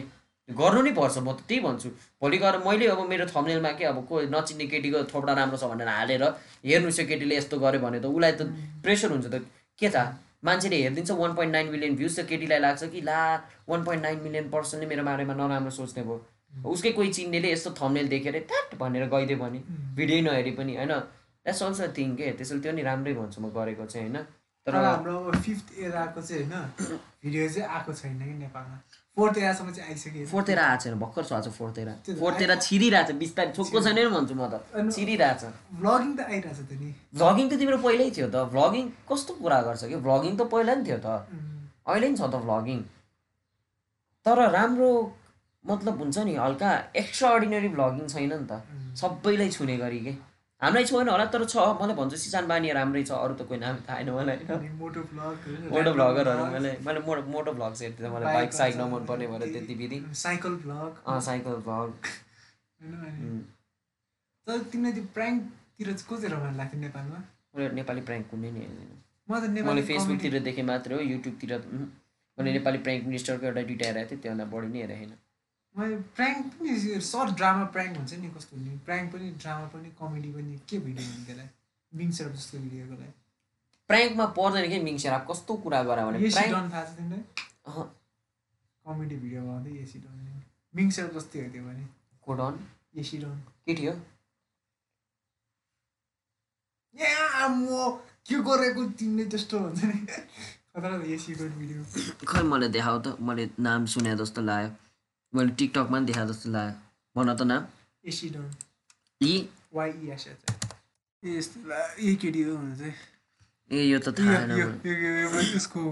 गर्नु नै पर्छ म त त्यही भन्छु। भोलि गएर मैले अब मेरो थम्नेलमा के अब को नचिन्ने केटीको थोपडा राम्रो छ भनेर हालेर हेर्नुहोस् यो केटीले यस्तो गर्यो भने त उसलाई त प्रेसर हुन्छ त। के थाहा? मान्छेले हेरिदिन्छ one point nine million views त केटीलाई लाग्छ कि? ला वान पोइन्ट नाइन मिलियन पर्सनले मेरो बारेमा नराम्रो सोच्ने भयो। उसकै कोही चिन्नेले यस्तो थम्नेल देखेर ट्याट भनेर गइदियो भने भिडियो नहेरी पनि होइन? द्याट्स अल्सो थिङ के? त्यसैले त्यो नि राम्रै भन्छु म गरेको चाहिँ होइन? तर हाम्रो अब फिफ्थ एराको चाहिँ होइन? भिडियो चाहिँ आएको छैन कि नेपालमा? फोर्थ एरासम्म चाहिँ आइसक्यो फोर्थ एरा आएको छैन भर्खर छ आज फोर्थ एरा फोर्थ एरा छिरिरहेछ बिस्तारै। छोक्को छैन नि भन्छु म त। छिरिरहेछ। भ्लगिङ त आइरहेछ त नि। भ्लगिङ त तिम्रो पहिल्यै थियो त। भ्लगिङ कस्तो कुरा गर्छ कि? भ्लगिङ त पहिला नि थियो त। अहिले नि छ त भ्लगिङ तर राम्रो मतलब हुन्छ नि हल्का एक्स्ट्रा अर्डिनरी भ्लगिङ छैन नि त। सबैलाई छुने गरी के? हामीलाई छोएन होला तर छ। मलाई भन्छु सिसान बानिया राम्रै छ अरू त कोही नाम थाहा छैन मलाई। होइन अनि मोटो भ्लग भ्लगरहरू मैले मैले मोटो मोटो भ्लग्स हेर्थेँ मलाई बाइक साइक नमन पर्ने भएर त्यति विधि साइकल भ्लग अँ साइकल भ्लग होइन तर तिमीले त्यो प्राङ्क प्र्याङ्कतिर चाहिँ को चाहिँ रमाइलो लाग्थ्यो नेपालमा? मैले नेपाली प्र्याङ्क कुनै नि हेर्दैन। मैले फेसबुकतिर देखेँ मात्र हो युट्युबतिर। मैले नेपाली प्र्याङ्क मिनिस्टरको एउटा दुइटा हेरेको थिएँ त्योभन्दा बढी नै हेरेको छैन। मैले प्र्याङ्क पनि सर्ट ड्रामा प्र्याङ्क हुन्छ नि कस्तो हुने? प्र्याङ्क पनि ड्रामा पनि कमेडी पनि के भिडियो हुने त्यसलाई? मिङ्सर जस्तो भिडियोको लागि। प्र्याङ्कमा पर्दैन कि मिङ्सेर अब कस्तो कुरा गर भने कमेडी भिडियो आउँदै एसी डन मिङ्सर जस्तै हो त्यो पनि कोडन एसी डन के थियो? ए म के गरेको तिमीले त्यस्तो हुन्छ नि? खतरा एसी डन भिडियो खै मलाई देखाऊ त मैले नाम सुने जस्तो लाग्यो। मैले टिकटकमा पनि देखाए जस्तो लाग्यो। भन त नाम। AC Don. यी? वाइएसएच ए यस्तो यही केटी हो भने चाहिँ। ए यो त थाहा छैन यसको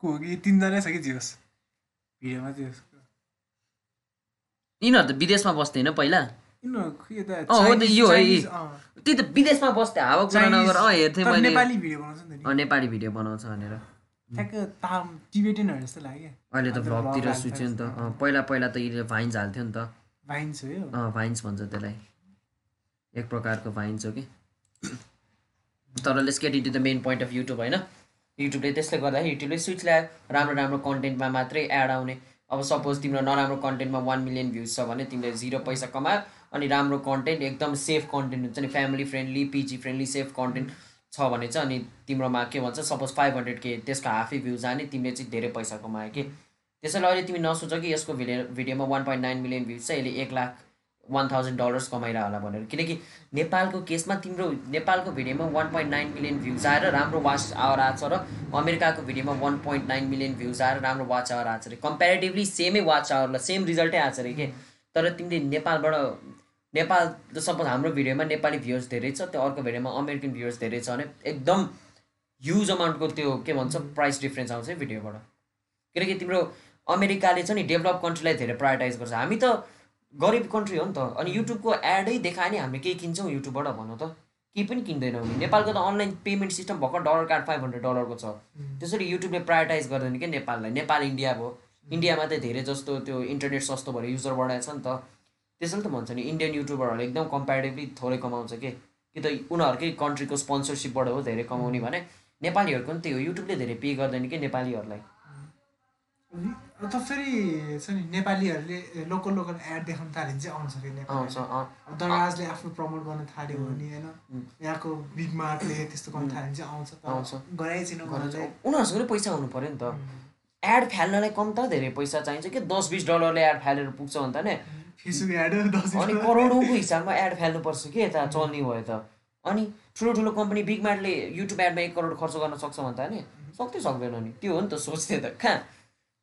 को हो कि? तिनजना छ कि जियोस्? भिडियोमा चाहिँ यसको यिनीहरू त विदेशमा बस्थेन पहिला? यिनीहरू खै त अँ, हो त, चाइनिज- यो है। चाइनिज, अँ, त्यही त विदेशमा बस्थेँ हावा कुरा नगर अँ हेर्थेँ नेपाली भिडियो बनाउँछ भनेर। ठ्याक्क ताम जस्तो लाग्यो। अहिले त भ्लगतिर सुच्यो नि त। पहिला पहिला त यिनीहरूले भाइन्स हाल्थ्यो नि त। भाइन्स हो यो। भाइन्स भन्छ त्यसलाई। एक प्रकारको भाइन्स हो कि। तर let's get into the main point of YouTube होइन। युट्युबले त्यसले गर्दाखेरि युट्युबले स्विच ल्यायो। राम्रो राम्रो कन्टेन्टमा मात्रै एड आउने। अब सपोज तिम्रो नराम्रो कन्टेन्टमा वान मिलियन भ्युज छ भने तिमीले जिरो पैसा कमायो। अनि राम्रो कन्टेन्ट एकदम सेफ कन्टेन्ट हुन्छ नि। Family friendly PG friendly safe content छ भने चाहिँ अनि तिम्रोमा के भन्छ सपोज फाइभ हन्ड्रेड के त्यसको हाफै भ्युज जाने तिमीले चाहिँ धेरै पैसा कमायो कि? त्यसैले अहिले तिमी नसोच कि यसको भिडियो भिडियोमा one point nine million views छ यसले एक लाख वान थाउजन्ड डलर्स कमाइरह होला भनेर। किनकि नेपालको केसमा तिम्रो नेपालको भिडियोमा one point nine million views आएर राम्रो वाच आवर आएको छ र अमेरिकाको भिडियोमा one point nine million views आएर राम्रो वाच आवर आएको छ अरे कम्पेरिटिभली सेमै वाच आवरलाई सेम रिजल्टै आएको छ अरे के? तर तिमीले नेपालबाट नेपाल त सपोज हाम्रो भिडियोमा नेपाली भ्युर्स धेरै छ त्यो अर्को भिडियोमा अमेरिकन भ्युर्स धेरै छ भने एकदम ह्युज अमाउन्टको त्यो के भन्छ प्राइस डिफ्रेन्स आउँछ है भिडियोबाट। किनकि तिम्रो अमेरिकाले चाहिँ नि डेभलप कन्ट्रीलाई धेरै प्रायोरिटाइज गर्छ। हामी त गरिब कन्ट्री हो नि त। अनि युट्युबको एडै देखायो नि हामीले केही किन्छौँ युट्युबबाट भनौँ त। केही पनि किन्दैनौँ नि नेपालको त अनलाइन पेमेन्ट सिस्टम भर्खर डलर कार्ड फाइभ हन्ड्रेड डलरको छ। त्यसरी युट्युबले प्रायोरिटाइज गर्दैन कि नेपाललाई? नेपाल इन्डिया भयो। इन्डियामा त धेरै जस्तो त्यो इन्टरनेट सस्तो भएर युजर बढाएको छ नि त। त्यसैले त भन्छ नि इन्डियन युट्युबरहरूले एकदम कम्पेरिटिभली थोरै कमाउँछ कि? कि त उनीहरूकै कन्ट्रीको स्पोन्सरसिपबाट हो धेरै कमाउने भने नेपालीहरूको पनि त्यही हो युट्युबले धेरै पे गर्दैन कि नेपालीहरूलाई? त फेरि छ नि नेपालीहरूले लोकल लोकल एड देखाउनु थाल्यो भने चाहिँ आउँछ अँ। दराजले आफ्नो प्रमोट गर्न थाल्यो भने होइन यहाँको बिग मार्टले त्यस्तो गर्नु थाल्यो भने चाहिँ आउँछ। गराइ छैन उनीहरूसँग पैसा हुनु पऱ्यो नि त। एड फाल्नलाई कम त धेरै पैसा चाहिन्छ कि? दस बिस डलरले एड फालेर पुग्छ भने त नि अनि करोडौँको हिसाबमा एड फाल्नुपर्छ कि यता चल्ने भयो त अनि ठुलो ठुलो कम्पनी बिग मार्टले युट्युब एडमा एक करोड खर्च गर्न सक्छ भने त नि सक्दै सक्दैन नि। त्यो हो नि त सोच्ने त कहाँ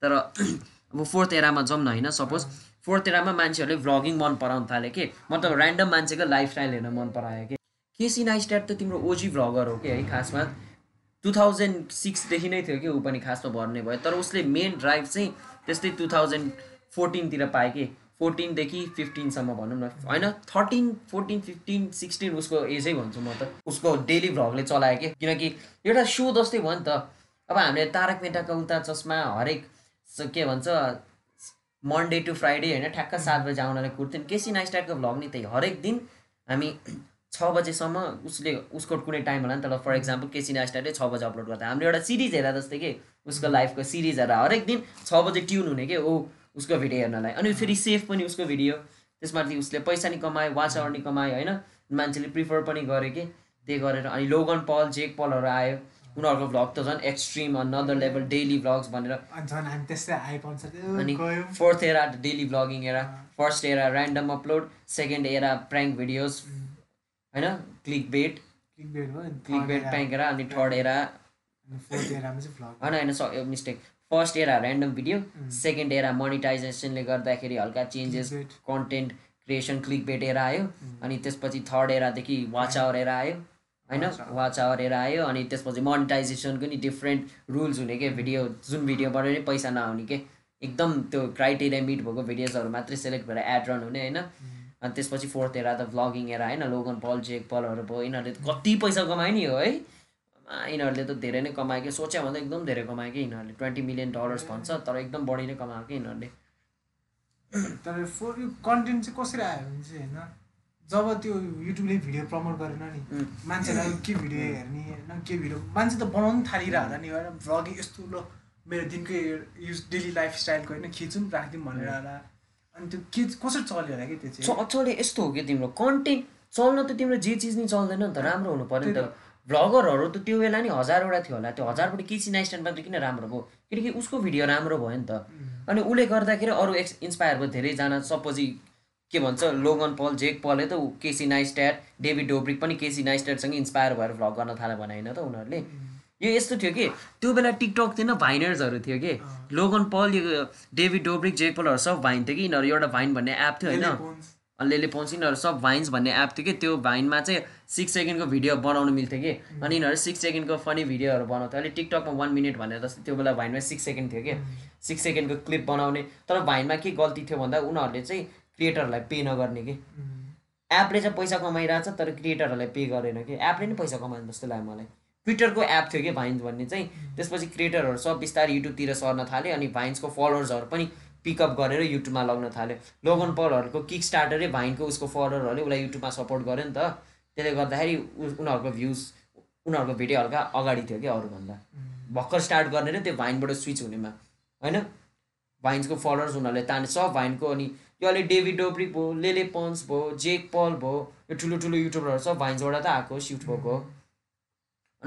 तर अब फोर्थ एरामा जाउँ न होइन सपोज। फोर्थ एरामा मान्छेहरूले भ्लगिङ मन पराउनु थाल्यो कि? मतलब ऱ्यान्डम मान्छेको लाइफस्टाइल हेर्न मन परायो कि? केसी नाइस्ट्याट त तिम्रो ओजी भ्लगर हो कि है खासमा? टु थाउजन्ड सिक्सदेखि नै थियो कि ऊ पनि खासमा भर्ने भयो। तर उसले मेन ड्राइभ चाहिँ त्यस्तै टु थाउजन्ड फोर्टिनतिर पायो कि? फोर्टिनदेखि फिफ्टिनसम्म भनौँ न होइन? थर्टिन फोर्टिन फिफ्टिन सिक्सटिन उसको एजै भन्छु म त। उसको डेली भ्लगले चलायो कि? किनकि एउटा सो जस्तै भयो नि त। अब हामीले तारक मेहताका उता चस्मा हरेक के भन्छ मन्डे टु फ्राइडे होइन ठ्याक्क सात बजी आउनलाई कुर्थ्यौँ केसी नाइस्टाइटको भ्लग नि त्यही हरेक दिन हामी छ बजेसम्म उसले उसको कुनै टाइम होला नि त। ल फर इक्जाम्पल केसी नाइस्टाइटले छ बजे अपलोड गर्दा। हामीले एउटा सिरिज हेरेर जस्तै कि उसको लाइफको सिरिज हेरेर हरेक दिन छ बजे ट्युन हुने कि? ओ उसको भिडियो हेर्नलाई। अनि फेरि सेफ पनि उसको भिडियो त्यसमाथि उसले पैसा नि कमायो वाच आवर नि कमायो होइन? मान्छेले प्रिफर पनि गरे कि? त्यही गरेर। अनि लोगन पल जेक पलहरू आयो। उनीहरूको भ्लग त झन् extreme another level daily vlogs भनेर। अनि fourth era daily vlogging era first era random upload second era prank videos होइन? Click bait click bait prank era अनि थर्ड एरा होइन होइन mistake first era random video second era मोनिटाइजेसनले गर्दाखेरि हल्का changes. Content creation click bait era आयो। अनि त्यसपछि third एरादेखि वाच आवर एरा आयो। होइन. वाच आवर एरा आयो। अनि त्यसपछि मोनिटाइजेसनको नि डिफ्रेन्ट रुल्स हुने के? भिडियो जुन भिडियोबाट नै पैसा नआउने के? एकदम त्यो क्राइटेरिया मिट भएको भिडियोजहरू मात्रै सेलेक्ट भएर एड रन हुने होइन? अनि त्यसपछि फोर्थ एरा त भ्लगिङ एरा होइन? लोगन पल जेक पलहरू भयो यिनीहरूले कति पैसा कमायो नि हो है? यिनीहरूले त धेरै नै कमायो कि सोच्यो भन्दा एकदम धेरै कमायो कि यिनीहरूले। ट्वेन्टी मिलियन डलर्स भन्छ तर एकदम बढी नै कमायो कि यिनीहरूले। तर फोर यो कन्टेन्ट चाहिँ कसरी आयो भने चाहिँ होइन जब त्यो युट्युबले भिडियो प्रमोट गरेन नि उम्. मान्छेलाई के भिडियो हेर्ने होइन के भिडियो मान्छे त बनाउनु थालिरहेको होला नि होइन भ्लगिङ यस्तो ल मेरो दिनकै युज डेली लाइफस्टाइलको होइन खिचौँ राखिदिउँ भनेर होला। अनि त्यो के कसरी चल्यो होला कि त्यो चाहिँ? चले यस्तो हो कि तिम्रो कन्टेन्ट चल्न त तिम्रो जे चिज नि चल्दैन नि त राम्रो हुनु पऱ्यो नि त। भ्लगरहरू त त्यो बेला नि हजारवटा थियो होला। त्यो हजारबाट केसी मात्रै किन राम्रो भयो? किनकि उसको भिडियो राम्रो भयो नि त। अनि उसले गर्दाखेरि अरू एक्स इन्सपायर भयो धेरैजना। सपोज के भन्छ लोगन पल जेक पलले त केसी नाइस्ट्याट डेभिड डोब्रिक पनि केसी नाइस्ट्याटसँग इन्सपायर भएर भ्लग गर्न थाल्यो भने होइन त उनीहरूले। यो यस्तो थियो कि त्यो बेला टिकटक थिएन भाइनर्सहरू थियो कि। लोगन पल यो डेभिड डोब्रिक जेक पलहरू सब भाइन थियो कि। यिनीहरू एउटा भाइन भन्ने एप थियो होइन. अलिअलि पाउँछ यिनीहरू सब भाइन्स भन्ने एप थियो कि त्यो भाइनमा चाहिँ सिक्स सेकेन्डको भिडियो बनाउनु मिल्थ्यो कि। अनि यिनीहरू सिक्स सेकेन्डको फनी भिडियोहरू बनाउँथ्यो। अहिले टिकटकमा वान मिनट भनेर जस्तै त्यो बेला भाइनमा सिक्स सेकेन्ड थियो कि। सिक्स सेकेन्डको क्लिप बनाउने। तर भाइनमा के गल्ती थियो भन्दा उनीहरूले चाहिँ क्रिएटरहरूलाई पे नगर्ने कि. एपले चाहिँ पैसा कमाइरहेछ तर क्रिएटरहरूलाई पे गरेन कि। एपले नै पैसा कमाएन जस्तो लाग्यो मलाई। ट्विटरको एप थियो कि भाइन्स भन्ने चाहिँ। त्यसपछि क्रिएटरहरू सब बिस्तारै युट्युबतिर सर्न थाल्यो अनि भाइन्सको फलोवर्सहरू पनि पिकअप गरेर युट्युबमा लग्न थाल्यो। लोगन पलहरूको किक स्टार्टरै भाइनको उसको फलोवरहरूले उसलाई युट्युबमा सपोर्ट गर्यो नि त। त्यसले गर्दाखेरि उनीहरूको भ्युज उनीहरूको भिडियो हल्का अगाडि थियो कि अरूभन्दा। भर्खर स्टार्ट गर्ने र त्यो भाइनबाट स्विच हुनेमा। होइन? भाइन्सको फलोवर्स उनीहरूले ताने सब भाइनको अनि यो अहिले डेभिड डोब्रिक भयो लेले पन्स भयो जेक पल भयो यो ठुलो ठुलो युट्युबरहरू सब भाइन्सबाट त आएको सिफ्ट भएको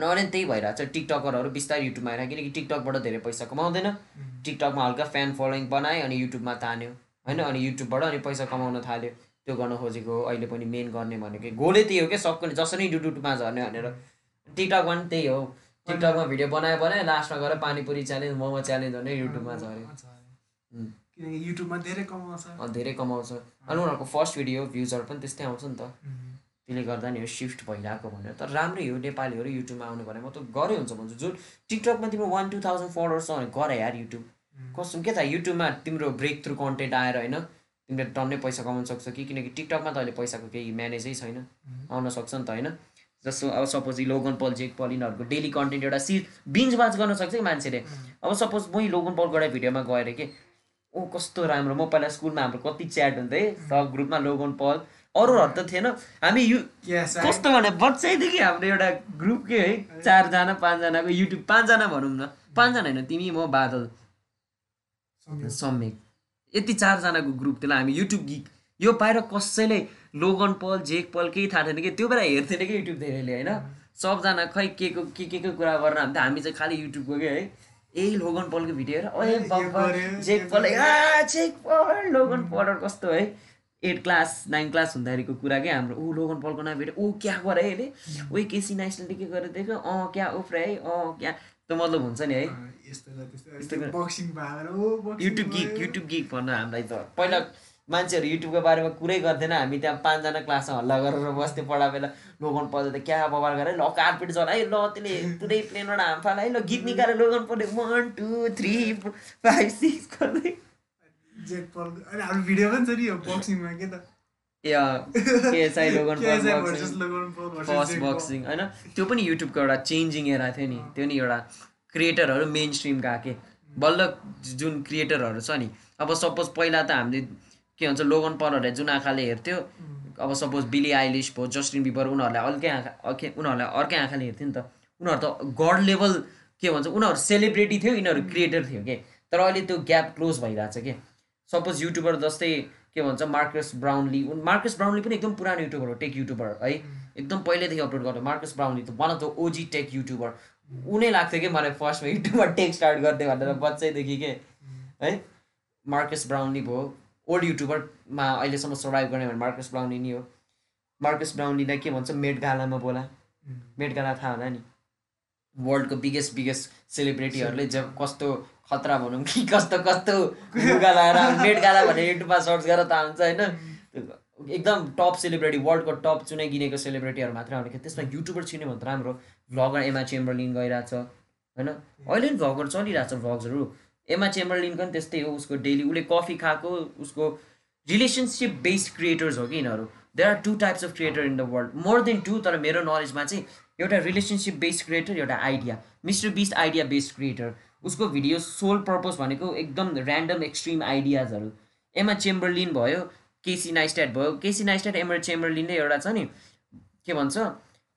अनि त्यही भइरहेको छ। टिकटकरहरू बिस्तारै युट्युबमा आएर किनकि टिकटकबाट धेरै पैसा कमाउँदैन। टिकटकमा हल्का फ्यान फलोइङ बनायो अनि युट्युबमा तान्यो होइन? अनि युट्युबबाट अनि पैसा कमाउन थाल्यो। त्यो गर्न खोजेको अहिले पनि मेन गर्ने भनेको गोलै त्यही हो क्या सबको जसरी युट्युबमा झर्ने भनेर। टिकटकमा पनि त्यही हो। टिकटकमा भिडियो बनायो भने लास्टमा गएर पानीपुरी च्यालेन्ज मोमो च्यालेन्ज भने युट्युबमा झऱ्यो युट्युबमा धेरै कमाउँछ। धेरै कमाउँछ। अनि उनीहरूको फर्स्ट भिडियो भ्युजहरू पनि त्यस्तै आउँछ नि त. त्यसले गर्दा नि यो सिफ्ट भइरहेको भनेर। तर राम्रै हो नेपालीहरू युट्युबमा आउनु भने म त गरै हुन्छ भन्छु। जुन टिकटकमा तिम्रो वान टू थाउजन्ड फलोवर्स छ भने गर यार युट्युब कस्तो के थाहा युट्युबमा तिम्रो ब्रेक थ्रु कन्टेन्ट आएर होइन तिमीले टन्नै पैसा कमाउन सक्छ कि? किनकि टिकटकमा त अहिले पैसाको केही म्यानेजै छैन। आउन सक्छ नि त होइन। जस्तो अब सपोज लोगन पल जेक पल यिनीहरूको डेली कन्टेन्ट एउटा सि बिन्ज वाच गर्न सक्छ कि मान्छेले? अब सपोज मै लोगन पलको भिडियोमा गएर के? ओ कस्तो राम्रो। म पहिला स्कुलमा हाम्रो कति च्याट हुन्थ्यो है। सब ग्रुपमा लोगन पल अरूहरू त थिएन। हामी यु कस्तो भने बच्चैदेखि हाम्रो एउटा ग्रुप के है? चारजना पाँचजनाको युट्युब पाँचजना भनौँ न। पाँचजना होइन तिमी म बादल। सम्यक। यति चारजनाको ग्रुप त्यसलाई हामी युट्युब गिक यो बाहिर कसैले लोगन पल जेक पल केही थाहा थिएन कि? त्यो बेला हेर्थेन कि युट्युब धेरैले होइन? सबजना खै के को के के को कुरा गरेर हामी त हामी चाहिँ खालि युट्युबको के है? ए लोगन पलको भिडियो हेर। ओए जेक पल आ जेक पल लोगन पल कस्तो है? एट क्लास नाइन क्लास हुँदाखेरिको कुरा के? हाम्रो ऊ लोगन पलको नयाँ भिडियो ऊ क्या गरे है ओइ केसी नाइसले के गरेर देख्यो? अँ क्या उफ्र है अँ क्या? त्यो मतलब हुन्छ नि है। युट्युब गिक। युट्युब गिक भन्न हामीलाई त। पहिला मान्छेहरू युट्युबको बारेमा कुरै गर्दैन। हामी त्यहाँ पाँचजना क्लासमा हल्ला गरेर बस्थ्यो पढा बेला। लोगन पढ्दा त क्या बबाल गरेर ल कार्पेट जला। है ल त्यसले पुरै प्लेनबाट हाम फाल है ल गीत निकालेर लोगन पढ्यो। One two three five six गर्दै जेक पल अनि हाम्रो भिडियो पनि छ नि यो बक्सिङमा के त। बक्सिङ होइन? त्यो पनि युट्युबको एउटा चेन्जिङ एरा थियो नि। त्यो नि एउटा क्रिएटरहरू मेन स्ट्रिम गएको बल्ल जुन क्रिएटरहरू छ नि। अब सपोज पहिला त हामीले के भन्छ लोगन पलहरूले जुन आँखाले हेर्थ्यो अब सपोज बिली आइलिस भयो जस्टिन बिबर उनीहरूलाई अर्कै आँखा उनीहरूलाई अर्कै आँखाले हेर्थ्यो नि त। उनीहरू त गड लेभल के भन्छ उनीहरू सेलिब्रेटी थियो यिनीहरू क्रिएटर थियो कि? तर अहिले त्यो ग्याप क्लोज भइरहेछ कि? सपोज युट्युबर जस्तै के भन्छ मार्कस ब्राउनली उन मार्कस ब्राउनली पनि एकदम पुरानो युट्युबर हो टेक युट्युबर है? एकदम पहिल्यैदेखि अपलोड गर्छ मार्कस ब्राउनली त one of the OG tech YouTuber उनै लाग्थ्यो कि मलाई फर्स्टमा युट्युबमा टेक स्टार्ट गरिदियो भनेर बच्चैदेखि के है? मार्कस ब्राउनली भयो। ओल्ड युट्युबरमा अहिलेसम्म सर्भाइभ गर्ने भने मार्कस ब्राउनली नै हो। मार्कस ब्राउनलीलाई के भन्छ मेट गालामा बोला। मेट गाला थाहा होला नि। वर्ल्डको बिगेस्ट बिगेस्ट सेलिब्रिटीहरूले जब कस्तो खतरा भनौँ कि कस्तो कस्तो लुगा लगाएर मेट गाला भनेर युट्युबमा सर्च गरेर त आउँछ होइन। एकदम टप सेलिब्रिटी वर्ल्डको टप चुनाइ गिनेको सेलिब्रिटीहरू मात्रै आउने त्यसमा युट्युबर छिर्ने भने त राम्रो। भ्लगर एमा चेम्बरलिन गइरहेछ होइन? अहिले पनि भ्लगर चलिरहेछ भ्लग्सहरू। एमा चेम्बरलिनको पनि त्यस्तै हो उसको डेली उसले कफी खाएको उसको रिलेसनसिप बेस्ड क्रिएटर्स हो कि यिनीहरू। There are two types of creator in the world more than two तर मेरो नलेजमा चाहिँ एउटा रिलेसनसिप बेस्ड क्रिएटर एउटा idea Mister Beast idea based creator उसको भिडियो सोल पर्पज भनेको एकदम ऱ्यान्डम एक्सट्रिम आइडियाजहरू एमा चेम्बरलिन भयो केसी नाइस्ट्याट भयो। केसी नाइस्ट्याट एमर चेम्बरलिनले एउटा छ नि। के भन्छ?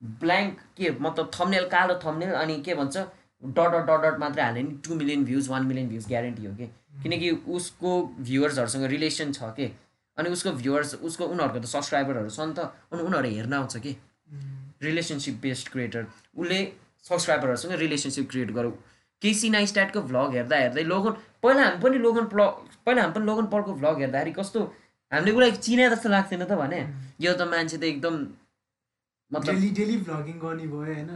ब्ल्याङ्क के मतलब थम्नेल कालो थम्नेल अनि के भन्छ? डट डट डट डट मात्रै हाल्यो नि। Two million views one million views guarantee हो कि? किनकि उसको भ्युवर्सहरूसँग रिलेसन छ कि? अनि उसको भ्युवर्स उसको उनीहरूको त सब्सक्राइबरहरू छ नि त। अनि उनीहरू हेर्न आउँछ कि? रिलेसनसिप बेस्ड क्रिएटर उसले सब्सक्राइबरहरूसँग रिलेसनसिप क्रिएट गरौँ केसी नाइस्ट्याटको भ्लग हेर्दा हेर्दै लोगन पहिला हामी पनि लोगन प्ल पहिला हामी पनि लोगन पलको भ्लग हेर्दाखेरि कस्तो हामीले उसलाई चिने जस्तो लाग्थेन त भने यो त मान्छे त एकदम मतलब डेली डेली भ्लगिङ गर्ने भयो होइन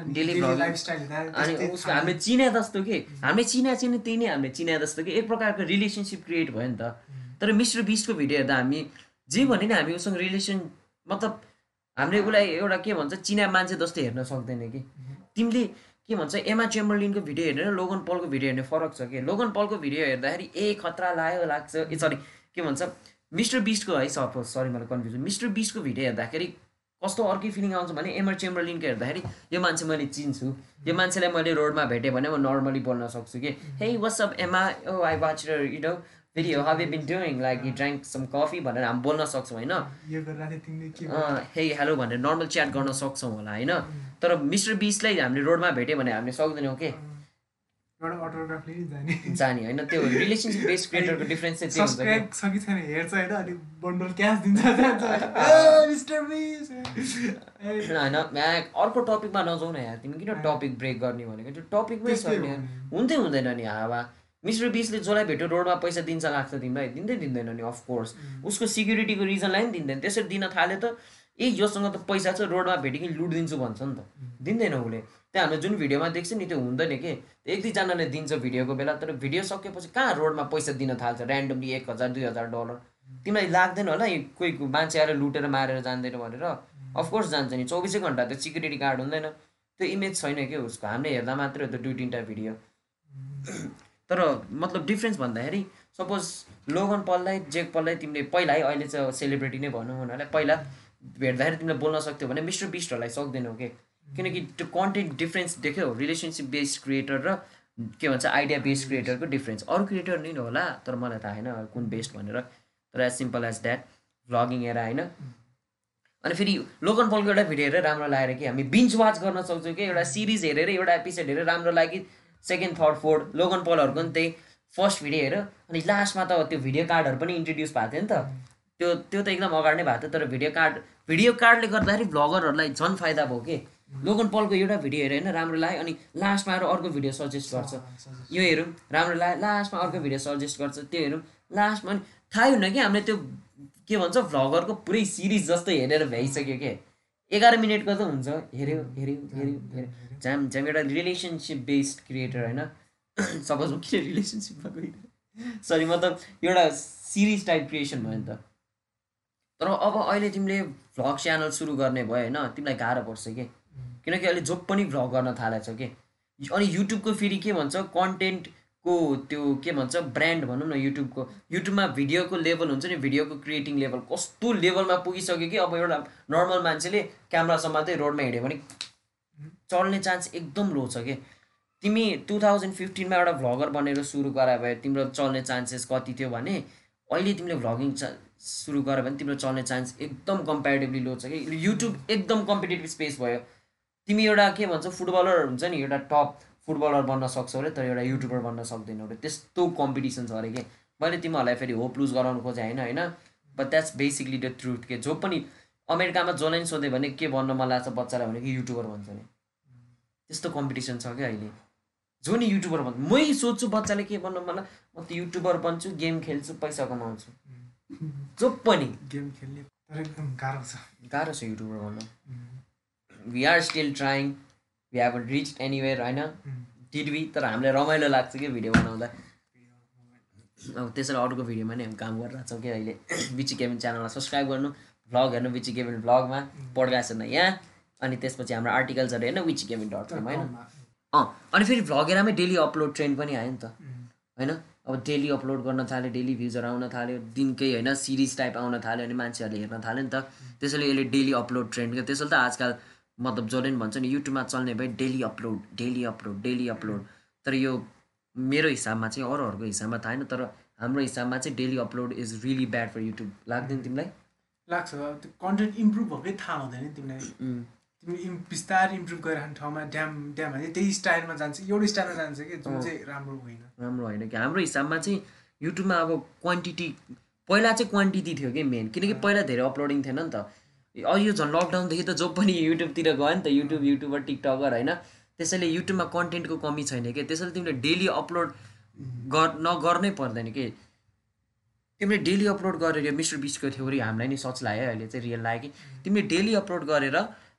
अनि उसको हामीले चिने जस्तो कि हामीले चिने चिने त्यही नै हामीले चिने जस्तो कि एक प्रकारको रिलेसनसिप क्रिएट भयो नि त। तर मिस्टर बिस्टको भिडियो हेर्दा हामी जे भने नि हामी उसँग रिलेसन मतलब हामीले उसलाई एउटा के भन्छ चिना मान्छे जस्तो हेर्न सक्दैन कि। तिमीले के भन्छ एमा चेम्बरलिनको भिडियो हेरेर लोगन पलको भिडियो हेर्ने फरक छ कि? लोगन पलको भिडियो हेर्दाखेरि ए खतरा लाग्यो लाग्छ। ए सरी के भन्छ मिस्टर बिस्टको है सपोज सरी मलाई कन्फ्युजन मिस्टर बिस्टको भिडियो हेर्दाखेरि कस्तो अर्कै फिलिङ आउँछ भने एमर चेम्बरलिनको हेर्दाखेरि यो मान्छे मैले चिन्छु। यो मान्छेलाई मैले रोडमा भेटेँ भने म नर्मली बोल्न सक्छु कि? Hey what's up Emma oh I watch you know video how you been doing like you drank some coffee भनेर हामी बोल्न सक्छौँ होइन? हे हेलो भनेर नर्मल च्याट गर्न सक्छौँ होला होइन? तर मिस्टर बिसलाई हामीले रोडमा भेट्यो भने हामीले सक्दैनौँ के जाने। होइन? त्यो रिलेसनसिप बेस्ड क्रिएटरको डिफ्रेन्स होइन? अर्को टपिकमा नजाउँ न यार तिमी किन टपिक ब्रेक गर्ने भनेको? त्यो टपिकमै त्यस्तै छैन हो यार। नि। हुँदै हुँदैन नि हावा। मिस्टर बिसले जसलाई भेट्यो रोडमा पैसा दिन्छ लाग्छ तिमीलाई। दिँदै दिँदैन नि अफकोर्स उसको सिक्युरिटीको रिजनलाई पनि दिँदैन। त्यसरी दिन थाल्यो त ए योसँग त पैसा छ रोडमा भेटेँ लुट दिन्छु भन्छ नि त। दिँदैन उसले। त्यहाँ हामीले जुन भिडियोमा देख्छ नि त्यो हुँदैन कि? एक दुईजनाले दिन्छ भिडियोको बेला तर भिडियो सकेपछि कहाँ रोडमा पैसा दिन थाल्छ? ऱ्यान्डमली एक हजार दुई हजार डलर तिमीलाई लाग्दैन होला यो कोही मान्छे आएर लुटेर मारेर जाँदैन भनेर। अफकोर्स जान्छ नि चौबिसै घन्टा त सिक्युरिटी गार्ड हुँदैन। त्यो इमेज छैन क्या उसको? हामीले हेर्दा मात्रै हो त दुई तिनवटा भिडियो। तर मतलब डिफ्रेन्स भन्दाखेरि सपोज लोगन पललाई जेक पललाई तिमीले पहिला है अहिले चाहिँ सेलिब्रिटी नै भनौँ उनीहरूलाई पहिला भेट्दाखेरि तिमीले बोल्न सक्थ्यौ भने मिस्टर बिस्टहरूलाई सक्दैनौ के? किनकि त्यो कन्टेन्ट डिफ्रेन्स देख्यौ रिलेसनसिप बेस्ड क्रिएटर र के भन्छ आइडिया बेस्ड क्रिएटरको डिफ्रेन्स अरू क्रिएटर नै होला तर मलाई थाहा छैन कुन बेस्ट भनेर। तर as simple as that vlogging हेर होइन। अनि फेरि लोकन पलको एउटा भिडियो हेरेर राम्रो लागेर कि हामी बिन्च वाच गर्न सक्छौँ कि? एउटा सिरिज हेरेर एउटा एपिसोड हेरेर राम्रो लाग्यो। सेकेन्ड थर्ड फोर्थ लोकन पलहरूको पनि त्यही फर्स्ट भिडियो हेर। अनि लास्टमा त त्यो भिडियो कार्डहरू पनि इन्ट्रोड्युस भएको थियो नि त। त्यो त्यो त एकदम अगाडि नै भएको थियो तर भिडियो कार्ड भिडियो कार्डले गर्दाखेरि भ्लगरहरूलाई झन् फाइदा भयो कि? लोगन पलको एउटा भिडियो हेऱ्यो होइन राम्रो लाग्यो। अनि लास्टमा आएर अर्को भिडियो सजेस्ट गर्छ। यो हेरौँ राम्रो लाग्यो। लास्टमा अर्को भिडियो सजेस्ट गर्छ त्यो हेरौँ। लास्टमा अनि थाहै हुन्न कि हामीले त्यो के भन्छ भ्लगरको पुरै सिरिज जस्तो हेरेर भ्याइसक्यो के? एघार मिनटको त हुन्छ। हेऱ्यो हेऱ्यो हेऱ्यो हेऱ्यो। झ्याम झ्याम एउटा रिलेसनसिप बेस्ड क्रिएटर होइन। सपोज म किन रिलेसनसिपमा गइरहेँ सरी मतलब एउटा सिरिज टाइप क्रिएसन भयो नि त। तर अब अहिले तिमीले भ्लग च्यानल सुरु गर्ने भयो होइन तिमीलाई गाह्रो पर्छ कि? किनकि अहिले जो पनि भ्लग गर्न थालेको छ कि? अनि युट्युबको फेरि के भन्छ? कन्टेन्टको त्यो के भन्छ ब्रान्ड भनौँ न युट्युबको युट्युबमा भिडियोको लेभल हुन्छ नि भिडियोको क्रिएटिङ लेभल कस्तो लेभलमा पुगिसक्यो कि अब एउटा नर्मल मान्छेले क्यामेरा समात्दै रोडमा हिँड्यो भने चल्ने चान्स एकदम लो छ कि। तिमी टु थाउजन्ड फिफ्टिनमा एउटा भ्लगर बनेर सुरु गरायो भए तिम्रो चल्ने चान्सेस कति थियो भने अहिले तिमीले भ्लगिङ सुरु गर्यो भने तिम्रो चल्ने चान्स एकदम कम्पेरिटिभली लो छ कि। युट्युब एकदम कम्पिटेटिभ स्पेस भयो। तिमी एउटा के भन्छ फुटबलर हुन्छ नि एउटा टप फुटबलर बन्न सक्छौ अरे तर एउटा युट्युबर बन्न सक्दैनौ अरे। त्यस्तो कम्पिटिसन छ अरे कि? मैले तिमीहरूलाई फेरि होप लुज गराउनु खोजेँ होइन होइन? But that's basically the truth के? जो पनि अमेरिकामा जसलाई पनि सोध्यो भने के बन्न मन लाग्छ बच्चालाई भने कि युट्युबर भन्छ नि त्यस्तो कम्पिटिसन छ क्या अहिले। जो नि युट्युबर भन्छ मै सोध्छु बच्चाले के बन्न मन लाग्छ? म त युट्युबर बन्छु गेम खेल्छु पैसा कमाउँछु। जो पनि। गेम खेल्ने एकदम गाह्रो छ। गाह्रो छ युट्युबर बन्न we are still trying we have reach anywhere होइन डिड वी तर हामीलाई रमाइलो लाग्छ कि भिडियो बनाउँदा? अब त्यसरी अरूको भिडियोमा नै हामी काम गरिरहेछौँ कि अहिले? बिची केबिन च्यानललाई सब्सक्राइब गर्नु। भ्लग हेर्नु बिची केबिन भ्लगमा पडकास्ट हेर्नु यहाँ। अनि त्यसपछि हाम्रो आर्टिकल्सहरू हेर्नु विची केबिन डट कम होइन? अँ अनि फेरि भ्लगेरामै डेली अपलोड ट्रेन्ड पनि आयो नि त। होइन? अब डेली अपलोड गर्न थाल्यो डेली भ्युजहरू आउन थाल्यो दिनकै होइन सिरिज टाइप आउन थाल्यो अनि मान्छेहरूले हेर्न थाल्यो नि त। त्यसैले यसले डेली अपलोड ट्रेन्ड क्या त्यसैले त आजकल मतलब जसले पनि भन्छ नि युट्युबमा चल्ने भए daily upload daily upload daily upload. तर यो मेरो हिसाबमा चाहिँ अरूहरूको हिसाबमा थाहा होइन तर हाम्रो हिसाबमा चाहिँ daily upload is really bad for YouTube लाग्दैन तिमीलाई? लाग्छ त्यो कन्टेन्ट इम्प्रुभ भएकै थाहा हुँदैन नि तिमीलाई। तिमी इम् बिस्तारै इम्प्रुभ गरिरहने ठाउँमा ड्याम ड्याम भने त्यही स्टाइलमा जान्छ एउटै स्टाइलमा जान्छ कि जुन। चाहिँ राम्रो होइन। राम्रो होइन कि। हाम्रो हिसाबमा चाहिँ युट्युबमा अब क्वान्टिटी पहिला चाहिँ क्वान्टिटी थियो कि मेन किनकि पहिला धेरै अपलोडिङ थिएन नि त। यो झन् लकडाउनदेखि त जो पनि युट्युबतिर गयो नि त युट्युब युट्युबर टिकटकर होइन त्यसैले युट्युबमा कन्टेन्टको कमी छैन कि? त्यसैले तिमीले डेली अपलोड गर नगर्नै पर्दैन कि? तिमीले डेली अपलोड गरेर मिस्टर बिचको थ्योरी हामीलाई नि सच लाग्यो अहिले चाहिँ रियल लाग्यो कि? तिमीले डेली अपलोड गरेर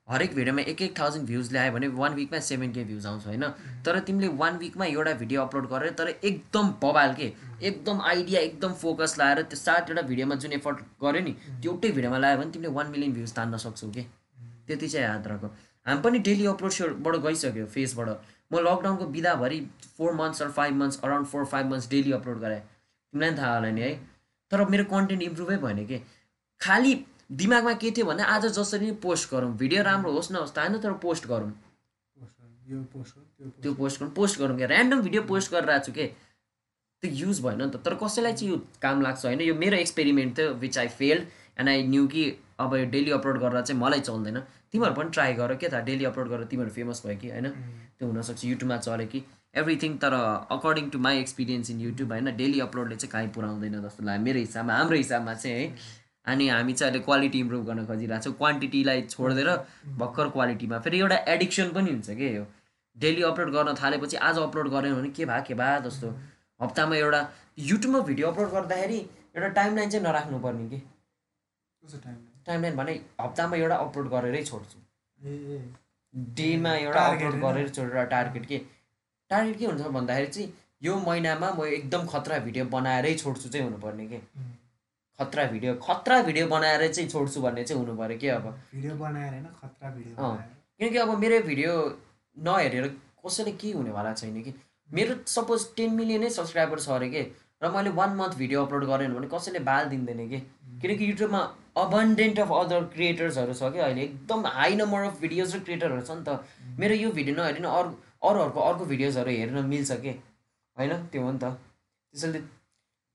हरेक भिडियोमा एक एक थाउजन्ड भ्युज ल्यायो भने वान विकमा सेभेन के भ्युज आउँछ होइन? तर तिमीले वान विकमा एउटा भिडियो अपलोड गरेर तर एकदम बबाल के? एकदम आइडिया एकदम फोकस लाएर त्यो सातवटा भिडियोमा जुन एफर्ट गऱ्यो नि त्यो एउटै भिडियोमा लगायो भने तिमीले वान मिलियन भ्युज तान्न सक्छौ कि? त्यति चाहिँ याद राख। हामी पनि डेली अपलोडबाट गइसक्यो फेसबाट म लकडाउनको बिदाभरि four months or five months around four five months daily upload गराएँ। तिमीलाई पनि थाहा होला नि है। तर मेरो कन्टेन्ट इम्प्रुभै भएन कि? खालि दिमागमा के थियो भने आज जसरी पोस्ट गरौँ। भिडियो राम्रो होस् नहोस् त होइन तर पोस्ट गरौँ। त्यो पोस्ट गरौँ पोस्ट गरौँ क्या। ऱ्यान्डम भिडियो पोस्ट गरिरहेको छु कि? त्यो युज भएन नि त। तर कसैलाई चाहिँ यो काम लाग्छ होइन? यो मेरो एक्सपेरिमेन्ट थियो which I failed and I knew कि अब यो डेली अपलोड गरेर चाहिँ मलाई चल्दैन। तिमीहरू पनि ट्राई गर के थाहा डेली अपलोड गरेर तिमीहरू फेमस भयो कि होइन? त्यो हुनसक्छ युट्युबमा चल्यो कि। एभ्रिथिङ तर according to my experience in YouTube होइन? डेली अपलोडले चाहिँ काहीँ पुऱ्याउँदैन जस्तो लाग्यो। मेरो हिसाबमा हाम्रो हिसाबमा चाहिँ है अनि हामी चाहिँ अहिले क्वालिटी इम्प्रुभ गर्न खोजिरहेको छौँ। क्वान्टिटीलाई छोडिदिएर भर्खर क्वालिटीमा फेरि एउटा एडिक्सन पनि हुन्छ कि यो? डेली अपलोड गर्न थालेपछि आज अपलोड गरेन भने के भए के भए जस्तो। हप्तामा एउटा युट्युबमा भिडियो अपलोड गर्दाखेरि एउटा टाइमलाइन चाहिँ नराख्नु पर्ने कि टाइम टाइमलाइन भने हप्तामा एउटा अपलोड गरेरै छोड्छु। डेमा एउटा अपलोड? गरेर छोडेर टार्गेट के? टार्गेट के हुन्छ भन्दाखेरि चाहिँ यो महिनामा म एकदम खतरा भिडियो बनाएरै छोड्छु चाहिँ हुनुपर्ने के? खतरा भिडियो खतरा भिडियो बनाएर चाहिँ छोड्छु भन्ने चाहिँ हुनु पऱ्यो कि अब। भिडियो बनाएर होइन खतरा भिडियो किनकि अब मेरो भिडियो नहेरेर कसैले केही हुनेवाला छैन कि? मेरो सपोज टेन मिलियनै सब्सक्राइबर छ अरे के? र मैले वान मन्थ भिडियो अपलोड गरेन भने कसैले बाल दिँदैन कि? किनकि युट्युबमा अबन्डेन्ट अफ अदर क्रिएटर्सहरू छ कि अहिले। एकदम हाई नम्बर अफ भिडियोज र क्रिएटरहरू छ नि त। मेरो यो भिडियो नहेरिन अरू अरूहरूको अर्को भिडियोजहरू हेर्न मिल्छ कि? होइन? त्यो हो नि त। त्यसैले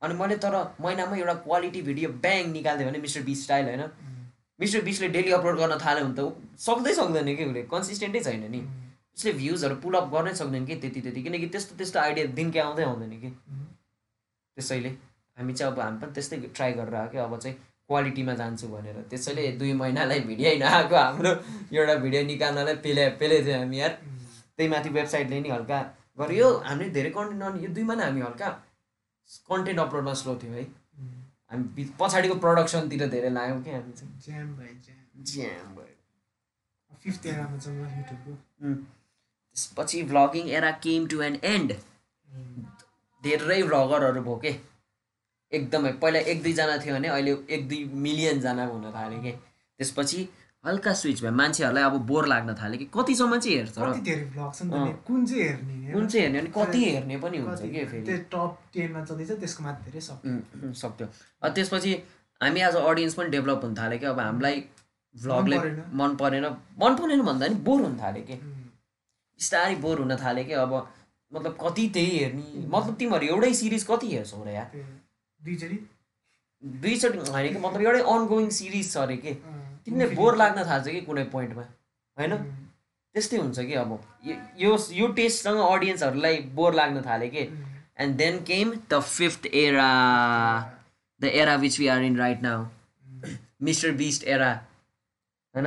अनि मैले तर महिनामा एउटा क्वालिटी भिडियो ब्याङ निकालिदियो भने मिस्टर बी स्टाइल होइन। मिस्टर बिसले डेली अपलोड गर्न थाल्यो भने त सक्दै सक्दैन कि उसले कन्सिस्टेन्टै छैन नि। उसले भ्युजहरू पुलअप गर्नै सक्दैन कि त्यति त्यति किनकि त्यस्तो त्यस्तो आइडिया दिनकै आउँदै आउँदैन कि। त्यसैले हामी चाहिँ अब हामी पनि त्यस्तै ट्राई गरेर आएको कि अब चाहिँ क्वालिटीमा जान्छु भनेर। त्यसैले दुई महिनालाई भिडियो नआएको हाम्रो एउटा भिडियो निकाल्नलाई पेले पेले थियो हामी यार। त्यही माथि वेबसाइटले नि हल्का गर्यो। यो हामीले धेरै कन्टेन्ट अनि यो दुई महिना हामी हल्का कन्टेन्ट अपलोडमा स्लो थियो है। हामी बि- पछाडिको प्रडक्सनतिर धेरै लाग्यौँ कि हामी चाहिँ। ज्याम भयो ज्याम ज्याम भयो। फिफ्थ एरामा म युट्युबको। त्यसपछि vlogging era came to an end धेरै भ्लगरहरू भयो के। एकदमै पहिला एक दुईजना थियो भने अहिले एक दुई मिलियनजना हुन थाल्यो कि। त्यसपछि हल्का स्विच भयो मान्छेहरूलाई अब बोर लाग्न थाल्यो कि कतिसम्म चाहिँ हेर्छ कुन चाहिँ हेर्ने कुन चाहिँ हेर्ने अनि कति हेर्ने पनि हुन्छ कि फेरि? टप टेनमा चल्दैछ त्यसको माथि धेरै सक्यो अनि त्यसपछि हामी एज अ अडियन्स पनि डेभलप हुन थाल्यो कि अब हामीलाई भ्लगले। मन परेन। मन परेन। भन्दा नि बोर हुन थाल्यो कि। बिस्तारै बोर हुन थाल्यो कि अब मतलब कति त्यही हेर्ने। मतलब तिमीहरू एउटै सिरिज कति हेर्छौ र त्यो दुईचोटि। दुईचोटि होइन कि मतलब एउटै अनगोइङ सिरिज छ अरे कि? तिमीले बोर लाग्न थाल्छ कि कुनै पोइन्टमा? होइन? त्यस्तै हुन्छ कि अब। यो- यो टेस्टसँग अडियन्सहरूलाई बोर लाग्न थाल्यो कि? And then came the fifth era the era which we are in right now Mister Beast era होइन?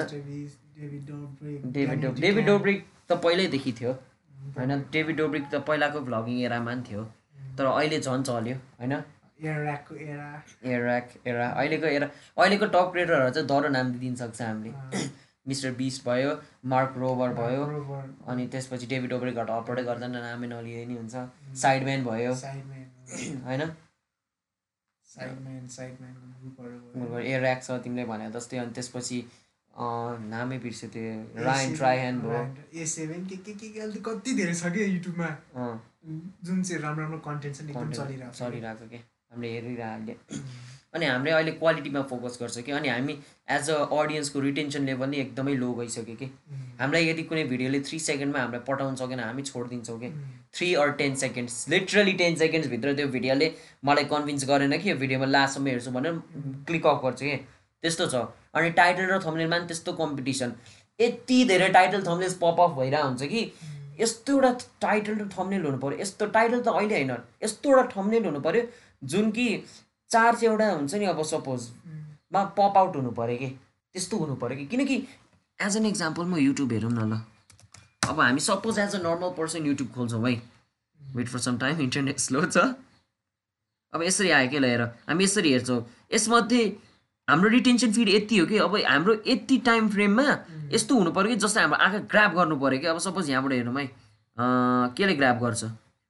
डेभिड डेभिड डोब्रिक त पहिल्यैदेखि थियो। उम्, होइन? डेभिड डोब्रिक त पहिलाको भ्लगिङ एरामा पनि थियो तर अहिले झन् चल्यो। होइन? Era-को era, एराक एरा अहिलेको एरा अहिलेको टप क्रिएटरहरू चाहिँ दरो नाम दिइदिन सक्छ हामीले। मिस्टर बिस्ट भयो मार्क रोबर भयो अनि त्यसपछि डेभिड डोब्रिकबाट अपलोडै गर्दैन नामै नलिए नि हुन्छ। साइडम्यान भयो। होइन। एराक छ तिमीले भने जस्तै अनि त्यसपछि नामै बिर्स्यो त्यो रायन ट्राइह्यान भयो। ए सेभेन के के के अहिले कति धेरै छ कि युट्युबमा जुन चाहिँ राम्रो राम्रो कन्टेन्ट छ नि एकदम चलिरहेको छ। चलिरहेको के हामीले हेरिरहेको अनि हामीले अहिले क्वालिटीमा फोकस गर्छ कि अनि हामी एज अ अडियन्सको रिटेन्सन लेभल नै एकदमै लो भइसक्यो कि। हामीलाई यदि कुनै भिडियोले थ्री सेकेन्डमा हामीलाई पठाउन सकेन हामी छोडिदिन्छौँ कि। Three or ten seconds literally ten सेकेन्ड्सभित्र त्यो भिडियोले मलाई कन्भिन्स गरेन कि यो भिडियोमा लास्टसम्म हेर्छु भनेर क्लिक अफ गर्छु कि। त्यस्तो छ। अनि टाइटल र थम्नेलमा पनि त्यस्तो कम्पिटिसन यति धेरै टाइटल थम्नेल्स पप अफ भइरहेको हुन्छ कि। यस्तो एउटा टाइटल र थम्नेल हुनु पऱ्यो यस्तो टाइटल त अहिले होइन। यस्तो एउटा थम्नेल हुनु पऱ्यो जुन कि चार चाहिँ एउटा हुन्छ नि अब सपोज मा पप आउट हुनु पऱ्यो कि? त्यस्तो हुनु पऱ्यो कि? किनकि एज एन इक्जाम्पल म युट्युब हेरौँ न ल। अब हामी suppose as uh normal person YouTube खोल्छौँ है। Wait for some time internet slow छ। अब यसरी आयो कि लिएर हामी यसरी हेर्छौँ। यसमध्ये हाम्रो रिटेन्सन फिड यति हो कि अब हाम्रो यति टाइम फ्रेममा यस्तो हुनु पऱ्यो कि जस्तै हाम्रो आँखा ग्राप गर्नु पऱ्यो कि? अब सपोज यहाँबाट हेरौँ है। केले ग्राप गर्छ?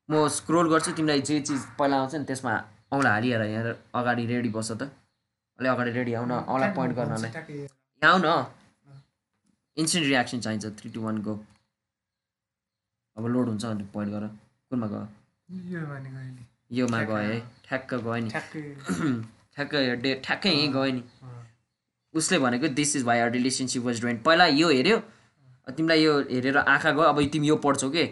म स्क्रोल गर्छु तिमीलाई जे चिज पहिला आउँछ नि त्यसमा औँला हालिएर यहाँ अगाडि रेडी बस्छ त। अलि अगाडि रेडी आउन औँला पोइन्ट गर्नलाई। यहाँ आउ न इन्स्टेन्ट रियाक्सन चाहिन्छ थ्री टू वान गो अब लोड हुन्छ अनि पोइन्ट गर। कुनमा गयो? योमा गयो है। ठ्याक्क गयो नि। ठ्याक्कै। डे ठ्याक्कै यहीँ गयो नि। उसले भनेको this is why our relationship was ruined पहिला यो हेऱ्यो तिमीलाई यो हेरेर आँखा गयो अब तिमी यो पढ्छौ के।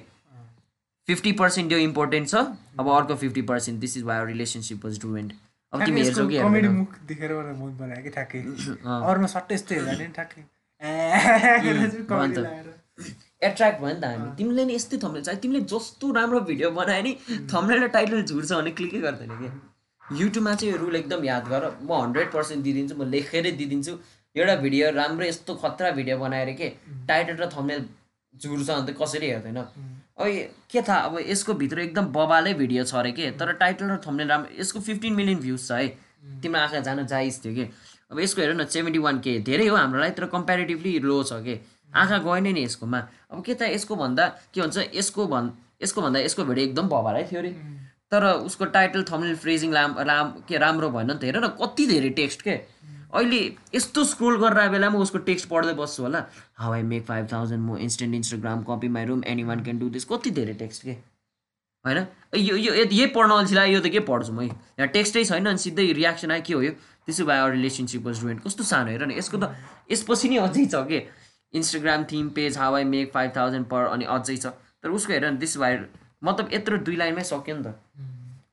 फिफ्टी पर्सेन्ट यो इम्पोर्टेन्ट छ। अब अर्को fifty percent this is our relationship was ruined अब तिमी हेर्छौ कि कमेडी हेर्दैनौ? मुख देखेर मलाई मन बनायो कि ठ्याक्कै। अँ। अरूमा सट्टै यस्तो हेर्दा नि ठ्याक्कै। ए गरेर चाहिँ हो नि comedy त। लगाएर। एट्र्याक्ट भयो नि त हामी। तिमीले नि यस्तै थम्नेल चाहियो। तिमीले जस्तो राम्रो भिडियो बनायो नि थम्नेल र टाइटल झुर्छ भने क्लिकै गर्दैन कि। युट्युबमा चाहिँ यो रुल एकदम याद गर। म हन्ड्रेड पर्सेन्ट दिइदिन्छु म लेखेरै दिइदिन्छु। एउटा भिडियो राम्रो यस्तो खतरा भिडियो बनाएर के टाइटल र थम्नेल झुर्छ अन्त कसरी हेर्दैन। के थाहा अब यसको भित्र एकदम बबालै भिडियो छ अरे के? तर टाइटल र थम्नेल राम्रो यसको फिफ्टिन मिलियन भ्युज छ है तिम्रो आँखा जान जाइज थियो कि? अब यसको हेर न सेभेन्टी वान के धेरै हो हाम्रो लागि तर कम्पेरिटिभली लो छ कि? आँखा गएन नि यसकोमा। अब के त यसको भन्दा के भन्छ यसको भन् यसको भन्दा यसको भिडियो एकदम बबालै थियो अरे। तर उसको टाइटल थम्नेल फ्रेजिङ राम राम के राम्रो भएन नि त हेर न कति धेरै टेक्स्ट के? अहिले यस्तो स्क्रोल गरेर बेलामा उसको टेक्स्ट पढ्दै बस्छु होला। How I make five thousand म instant Instagram copy my room anyone can do this कति धेरै टेक्स्ट के? होइन? यो यो यही पढ्न अल्छी लाग्यो यो त के पढ्छु म यहाँ टेक्स्टै छैन अनि सिधै रियाक्सन आयो के हो यो? त्यसो भए रिलेसनसिप वाज रुइन्ट कस्तो सानो हेर न यसको त यसपछि नि अझै छ के? Instagram theme page how I make five thousand per अनि अझै छ। तर उसको हेर न दिस भाइ मतलब यत्रो दुई लाइनमै सक्यो नि त।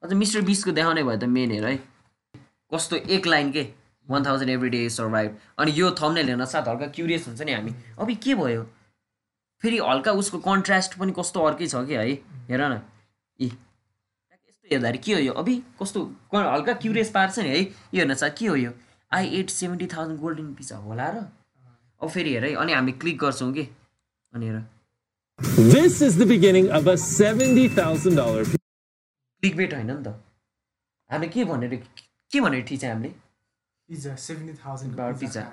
अझ मिस्टर बिसको देखाउने भयो त मेन हेर है। कस्तो एक लाइन के? One thousand every day survive अनि यो थम्नेल हेर्न साथ हल्का क्युरियस हुन्छ नि हामी। अब के भयो? फेरि हल्का उसको कन्ट्रास्ट पनि कस्तो अर्कै छ कि है? हेर न। इ। यस्तो हेर्दाखेरि के हो यो? अभि कस्तो हल्का क्युरियस पार्छ नि है? यो हेर्न साथ के हो यो? I ate seventy thousand golden pizza होला र। अब फेरि हेर है। अनि हामी क्लिक गर्छौँ कि? अनि हेर। This is the beginning of a $70,000 click bait होइन नि त। हामीले के भनेर के भनेर ठिच हामीले? Pizza seventy thousand About pizza.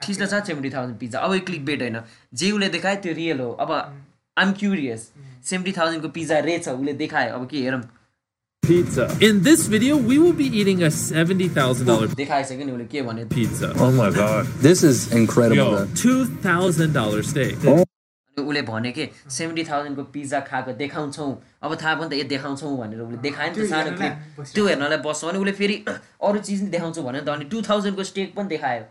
छ सेभेन्टी थाउजन्ड पिज्जा अब यो क्लिक बेट होइन जे उसले देखायो त्यो रियल हो अब आइम क्युरियस सेभेन्टी थाउजन्डको पिज्जा रहेछ उसले देखायो अब के हेरौँ pizza. In this video, we will be eating a $70,000 देखाइसक्यो नि उसले के भन्यो pizza. Oh my god. This is incredible. Yo, $2,000 steak. अनि उसले भने के सेभेन्टी थाउजन्डको पिज्जा खाएको देखाउँछौँ। अब थाहा पनि त ए देखाउँछौँ भनेर उसले देखायो नि त सानो क्लिप। त्यो हेर्नलाई बस्छ भने उसले फेरि अरू चिज नि देखाउँछु भन्यो नि त अनि टु थाउजन्डको स्टेक पनि देखायो।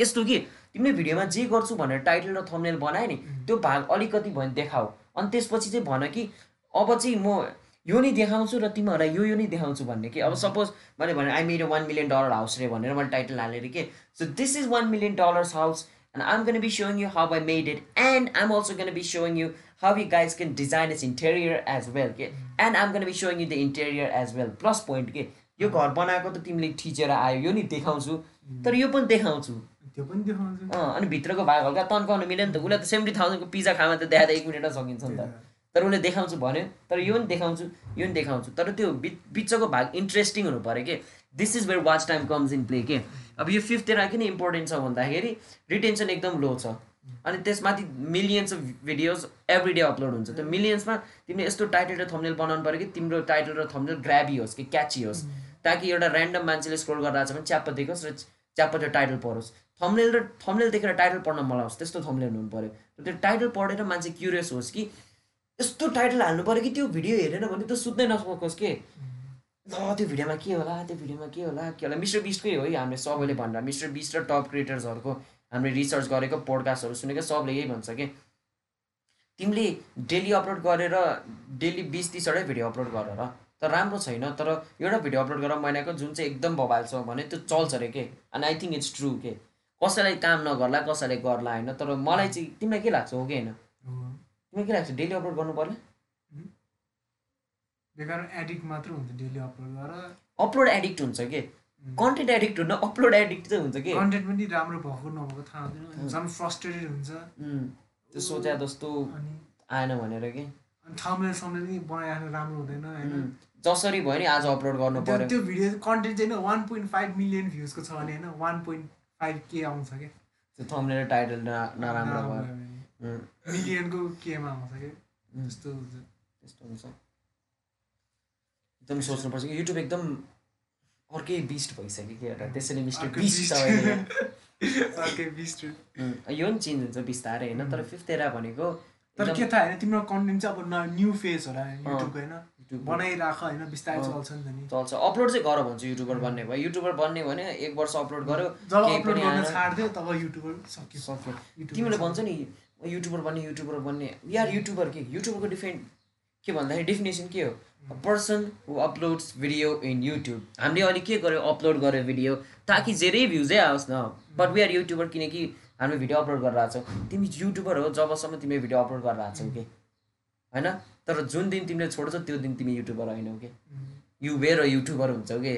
यस्तो कि तिमीले भिडियोमा जे गर्छु भनेर टाइटल र थम्नेल बनायो नि त्यो भाग अलिकति भयो भने देखाऊ। अनि त्यसपछि चाहिँ भन कि अब चाहिँ म यो नै देखाउँछु र तिमीहरूलाई यो यो नै देखाउँछु भन्ने कि। अब सपोज मैले भने I made one million dollar house रे भनेर मैले टाइटल हालेर के। So this is one million dollars house and I'm going to be showing you how I made it and I'm also going to be showing you how you guys can design its interior as well okay? and I'm going to be showing you the interior as well plus point के यो घर बनाएको त तिमीले ठिचेर आयो यो नि देखाउँछु तर यो पनि देखाउँछु त्यो पनि देखाउँछु अँ अनि भित्रको भाग हल्का तन्काउनु मिल्यो नि त उसलाई त सेभेन्टी थाउजन्डको पिज्जा खामा त देखाएर एक मिनटमा सकिन्छ नि त तर उसले देखाउँछु भन्यो तर यो पनि देखाउँछु यो पनि देखाउँछु। तर त्यो बिच बिचको भाग इन्ट्रेस्टिङ हुनु पऱ्यो कि? This is where watch time comes in play के? अब यो फिफ्थतिर किन इम्पोर्टेन्ट छ भन्दाखेरि रिटेन्सन एकदम लो छ। अनि त्यसमाथि millions of videos every day upload हुन्छ। त्यो मिलियन्समा तिमीले यस्तो टाइटल र थम्नेल बनाउनु पऱ्यो कि तिम्रो टाइटल र थम्नेल ग्राबी होस् कि क्याची होस्। ताकि एउटा ऱ्यान्डम मान्छेले स्क्रोल गरेर छ भने च्याप्प देखोस् र च्याप्प त्यो टाइटल पढोस्। थम्नेल र थम्नेल देखेर टाइटल पढ्न मलाओस् त्यस्तो थम्नेल हुनु पऱ्यो। त्यो टाइटल पढेर मान्छे क्युरियस होस् कि यस्तो टाइटल हाल्नु पऱ्यो कि त्यो भिडियो हेरेन भने त सुत्नै नसकोस् के? ल त्यो भिडियोमा के होला? त्यो भिडियोमा के होला? के होला? मिस्टर बिस्टकै हो है हामीले सबैले भनेर मिस्टर बिस्ट र टप क्रिएटर्सहरूको हामीले रिसर्च गरेको पोडकास्टहरू सुनेको सबले यही भन्छ कि? तिमीले डेली अपलोड गरेर डेली बिस तिसवटै भिडियो अपलोड गर र। तर राम्रो छैन तर एउटा भिडियो अपलोड गरेर महिनाको जुन चाहिँ एकदम बबाल छ भने त्यो चल्छ अरे के? And I think it's true के? कसैलाई काम नगर्ला कसैले गर्ला होइन? तर मलाई चाहिँ तिमीलाई के लाग्छ? हो कि होइन? तिमीलाई के लाग्छ डेली अपलोड गर्नु पर्ने बेकार एडिक्ट मात्र हुन्छ डेली अपलोड गरेर अपलोड एडिक्ट हुन्छ के? कन्टेन्ट एडिक्ट हुन अपलोड एडिक्ट चाहिँ हुन्छ कि? कन्टेन्ट पनि राम्रो भएको नभएको थाहा हुँदैन। झन् फ्रस्ट्रेटेड हुन्छ। त्यो सोचे जस्तो अनि आएन भनेर कि? अनि थम्बनेल सम्बन्ध पनि बनाइराख्नु राम्रो हुँदैन होइन? जसरी भयो नि आज अपलोड गर्नु पर्यो। त्यो भिडियो कन्टेन्ट चाहिँ वान पोइन्ट फाइभ मिलियन भ्युजको छ भने होइन वान पोइन्ट फाइभ के आउँछ क्या त्यो थम्बनेल टाइटल नराम्रो भयो। मिलियनको केमा आउँछ उम्, त्यस्तो हुन्छ। त्यस्तो हुन्छ एकदम सोच्नुपर्छ कि युट्युब एकदम अर्कै बिस्ट भइसक्यो कि एउटा। त्यसैले मिस्टर बिस्ट यो पनि चेन्ज हुन्छ बिस्तारै होइन तर फिफ्थ एरा भनेको तर के थाहा होइन तिम्रो कन्टेन्ट चाहिँ अब न्यू फेस होला युट्युबको होइन। को बनाइराख होइन बिस्तारै। चल्छ नि त नि। चल्छ। अपलोड चाहिँ गर भन्छु युट्युबर बन्ने भयो। युट्युबर बन्ने भने एक वर्ष अपलोड गर्यो जब अपलोड गर्न। छाडिदियो तब युट्युबर सक्यो। सक्यो। तिमीले। भन्छ नि युट्युबर बन्ने युट्युबर बन्ने। यार युट्युबर के? युट्युबरको डिफेन्ट के भन्दाखेरि डेफिनेसन के हो? Person who uploads video in YouTube हामीले अहिले के गर्यो? अपलोड गर्यो भिडियो ताकि धेरै भ्युजै आओस् न। बट वी आर युट्युबर किनकि हामीले भिडियो अपलोड गरिरहेको छौँ। तिमी युट्युबर हो जबसम्म तिमीले भिडियो अपलोड गरिरहेको छौ कि होइन? तर जुन दिन तिमीले छोड्छौ त्यो दिन तिमी युट्युबर होइनौ कि यु वेयर अ युट्युबर हुन्छौ कि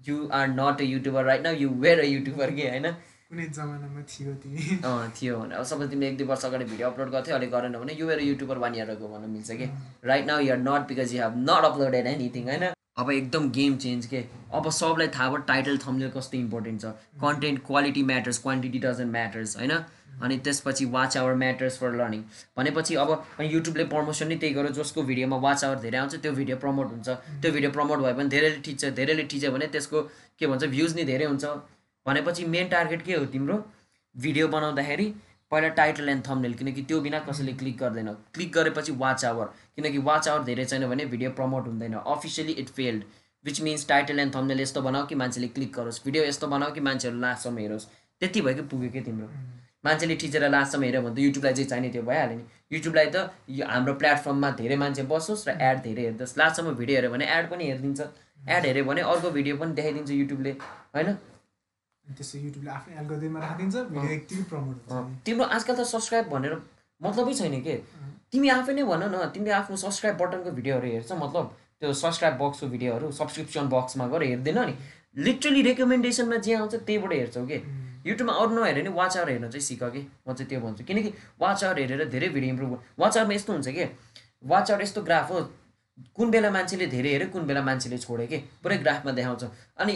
you are not a YouTuber right now you were a YouTuber के होइन? कुनै जमानामा थियो तिमी अँ थियो भने अब सबै तिमीले एक दुई वर्ष अगाडि भिडियो अपलोड गर्थ्यौ अहिले गरेन भने you're YouTuber one year ago भन्न मिल्छ कि? Right now you're not because you have not uploaded anything होइन? अब एकदम गेम चेन्ज के? अब सबलाई थाहा भयो टाइटल थम्बनेल कस्तो इम्पोर्टेन्ट छ। Content quality matters quantity doesn't matters होइन? अनि त्यसपछि watch hour matters for learning भनेपछि अब अनि युट्युबले प्रमोसन नै त्यही गर्यो जसको भिडियोमा वाच आवर धेरै आउँछ त्यो भिडियो प्रमोट हुन्छ। त्यो भिडियो प्रमोट भयो भने धेरैले ठिच्छ धेरैले ठिच्यो भने त्यसको के भन्छ भ्युज नै धेरै हुन्छ। भनेपछि मेन टार्गेट के हो तिम्रो? भिडियो बनाउँदाखेरि पहिला टाइटल एन्ड थम्नेल किनकि त्यो बिना कसैले क्लिक गर्दैन। क्लिक गरेपछि वाच आवर किनकि वाच आवर धेरै छैन भने भिडियो प्रमोट हुँदैन। Officially it failed which means title and thumbnail यस्तो बनाऊ कि मान्छेले क्लिक गरोस्। भिडियो यस्तो बनाऊ कि मान्छेहरू लास्टसम्म हेरोस्। त्यति भयो कि पुग्यो कि तिम्रो? मान्छेले ठिचेर लास्टसम्म हेऱ्यो भने त युट्युबलाई जे चाहिने त्यो भइहाल्यो नि। युट्युबलाई त यो हाम्रो प्लेटफर्ममा धेरै मान्छे बसोस् र एड धेरै हेरिदियोस् लास्टसम्म भिडियो हेऱ्यो भने एड पनि हेरिदिन्छ। एड हेऱ्यो भने अर्को भिडियो पनि देखाइदिन्छ युट्युबले होइन? युट्युबले आफ्नै एल्गोरिदममा राखिदिन्छ भिडियो यति प्रमोट हुन्छ। तिम्रो आजकल त सब्सक्राइब भनेर मतलबै छैन के? तिमी आफै नै भन न तिमीले आफ्नो सब्सक्राइब बटनको भिडियोहरू हेर्छ मतलब त्यो सब्सक्राइब बक्सको भिडियोहरू सब्सक्रिप्सन बक्समा गएर हेर्दैन नि। लिटरली रेकमेन्डेसनमा जे आउँछ त्यहीबाट हेर्छौ कि? युट्युबमा अरू नहेरे नि वाच आवर हेर्न चाहिँ सिक कि? म चाहिँ त्यो भन्छु। किनकि वाच आवर हेरेर धेरै भिडियो इम्प्रुभ वाच आवरमा यस्तो हुन्छ कि? वाच आवर यस्तो ग्राफ हो। कुन बेला मान्छेले धेरै हेऱ्यो कुन बेला मान्छेले छोड्यो कि? पुरै ग्राफमा देखाउँछ। अनि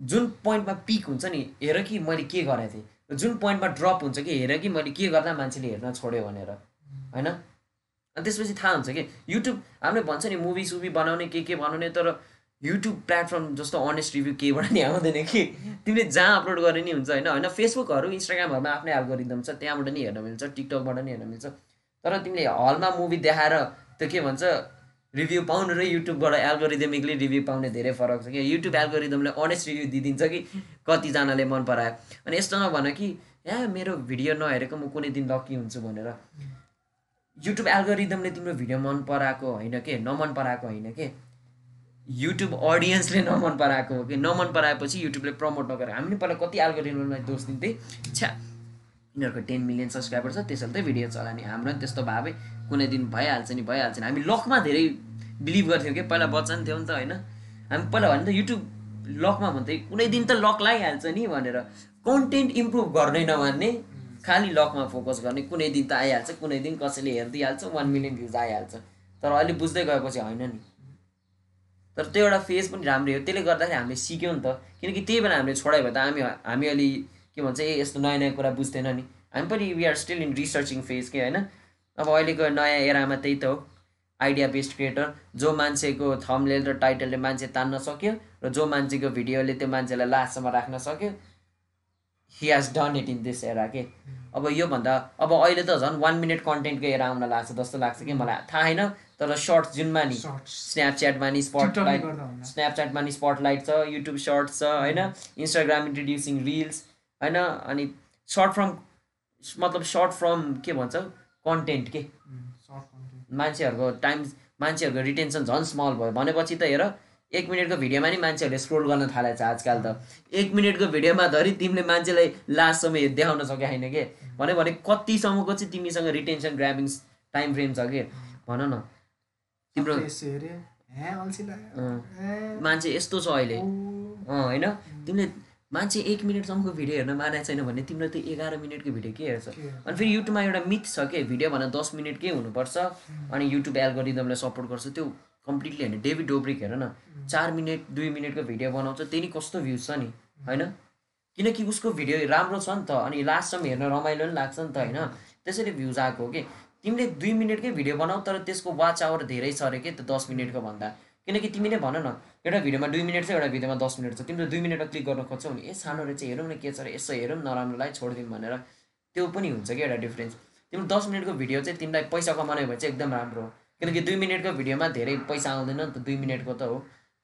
जुन पोइन्टमा पिक हुन्छ नि हेर कि मैले के गरेको थिएँ। जुन पोइन्टमा ड्रप हुन्छ कि हेर कि मैले के गर्दा मान्छेले हेर्न छोड्यो भनेर होइन? अनि त्यसपछि थाहा हुन्छ कि युट्युब हामीले भन्छ नि मुभी सुभी बनाउने के के बनाउने तर युट्युब प्लेटफर्म जस्तो अनेस्ट रिभ्यू केहीबाट नि आउँदैन कि। तिमीले जहाँ अपलोड गरे नि हुन्छ होइन? होइन फेसबुकहरू इन्स्टाग्रामहरूमा आफ्नै एल्गोरिदम छ त्यहाँबाट नि हेर्न मिल्छ टिकटकबाट नि हेर्न मिल्छ। तर तिमीले हलमा मुभी देखाएर त्यो के भन्छ रिभ्यू पाउनु र युट्युबबाट एल्गोरिदमिकली रिभ्यू पाउने धेरै फरक छ कि। युट्युब एल्गोरिदमले अनेस्ट रिभ्यू दिइदिन्छ कि कतिजनाले मन परायो। अनि यस्तो नभन कि या मेरो भिडियो नहेरेको म कुनै दिन लक्की हुन्छु भनेर। युट्युब एल्गोरिदमले तिम्रो भिडियो मन पराएको होइन के? नमन पराएको होइन के? युट्युब अडियन्सले नमन पराएको हो कि? नमन पराएपछि युट्युबले प्रमोट नगरे। हामीले पहिला कति एल्गोरिदमलाई दोष दिन्थेँ? छ्या। यिनीहरूको टेन मिलियन सब्सक्राइबर छ त्यसैले चाहिँ भिडियो चलाउने हाम्रो नि त्यस्तो भावे कुनै दिन भइहाल्छ नि भइहाल्छ नि। हामी लकमा धेरै बिलिभ गर्थ्यौँ कि? पहिला बच्चा नि थियौँ नि त होइन? हामी पहिला भने त युट्युब लकमा भन्थ्यो कुनै दिन त लक लगाइहाल्छ नि भनेर। कन्टेन्ट इम्प्रुभ गर्नै नमान्ने खालि लकमा फोकस गर्ने। कुनै दिन त आइहाल्छ कुनै दिन कसैले हेरिदिइहाल्छ वान मिलियन भ्युज आइहाल्छ। तर अहिले बुझ्दै गएपछि होइन नि। तर त्यो एउटा फेज पनि राम्रै हो। त्यसले गर्दाखेरि हामीले सिक्यौँ नि त। किनकि त्यही बेला हामीले छोडायो भने त हामी हामी अलि के भन्छ ए यस्तो नयाँ नयाँ कुरा बुझ्दैन नि। हामी पनि we are still in researching phase के होइन? अब अहिलेको नयाँ एरामा त्यही त हो। आइडिया बेस्ड क्रिएटर जो मान्छेको थम्लेल र टाइटलले मान्छे तान्न सक्यो र जो मान्छेको भिडियोले त्यो मान्छेलाई लास्टसम्म राख्न सक्यो he has done it in this era के? अब योभन्दा अब अहिले त झन् वान मिनट कन्टेन्टको एरा आउन लाग्छ जस्तो लाग्छ कि मलाई थाहा छैन तर सर्ट्स जुनमा नि स्न्यापच्याटमा नि स्पटलाइट स्न्यापच्याटमा नि स्पटलाइट छ युट्युब सर्ट्स छ होइन? इन्स्टाग्राम इन्ट्रोड्युसिङ रिल्स होइन? अनि सर्ट फ्रम मतलब सर्ट फ्रम के भन्छ? कन्टेन्ट के? मान्छेहरूको टाइम मान्छेहरूको रिटेन्सन झन् स्मल भयो। भनेपछि त हेर एक मिनटको भिडियोमा नि मान्छेहरूले स्क्रोल गर्न थालेको छ आजकल त। एक मिनटको भिडियोमा धरि तिमीले मान्छेलाई लास्टसम्म देखाउन सक्यो छैन के? भन्यो भने कतिसम्मको चाहिँ तिमीसँग रिटेन्सन ग्राबिङ टाइम फ्रेम छ कि? भन न। तिम्रो मान्छे यस्तो छ अहिले। होइन? तिमीले मान्छे एक मिनटसम्मको भिडियो हेर्न मानेको छैन भने तिम्रो त्यो एघार मिनटको भिडियो के हेर्छ? अनि फेरि युट्युबमा एउटा मिथ छ कि? भिडियो भनेर दस मिनटकै हुनुपर्छ? अनि युट्युब एल्गोरिदमलाई सपोर्ट गर्छ। त्यो कम्प्लिटली होइन डेभिड डोब्रिक हेर न। चार मिनट दुई मिनटको भिडियो बनाउँछ। त्यही नि कस्तो भ्युज छ नि? होइन? किनकि उसको भिडियो राम्रो छ नि त। अनि लास्टसम्म हेर्न रमाइलो पनि लाग्छ नि त होइन? त्यसरी भ्युज आएको हो कि? तिमीले दुई मिनटकै भिडियो बनाऊ तर त्यसको वाच आवर धेरै छ अरे कि? त्यो दस मिनटको भन्दा। किनकि तिमीले भन न एउटा भिडियोमा दुई मिनट छ एउटा भिडियोमा दस मिनट छ। तिमीले दुई मिनटमा क्लिक गर्न खोज्छौ भने ए सानो रहेछ हेरौँ न के छ अरे यसो हेरौँ नराम्रो लागि छोडिदिउँ भनेर। त्यो पनि हुन्छ कि एउटा डिफ्रेन्स तिम्रो दस मिनटको भिडियो चाहिँ तिमीलाई पैसा कमाउने भए चाहिँ एकदम राम्रो हो। किनकि दुई मिनटको भिडियोमा धेरै पैसा आउँदैन नि त दुई मिनटको त हो।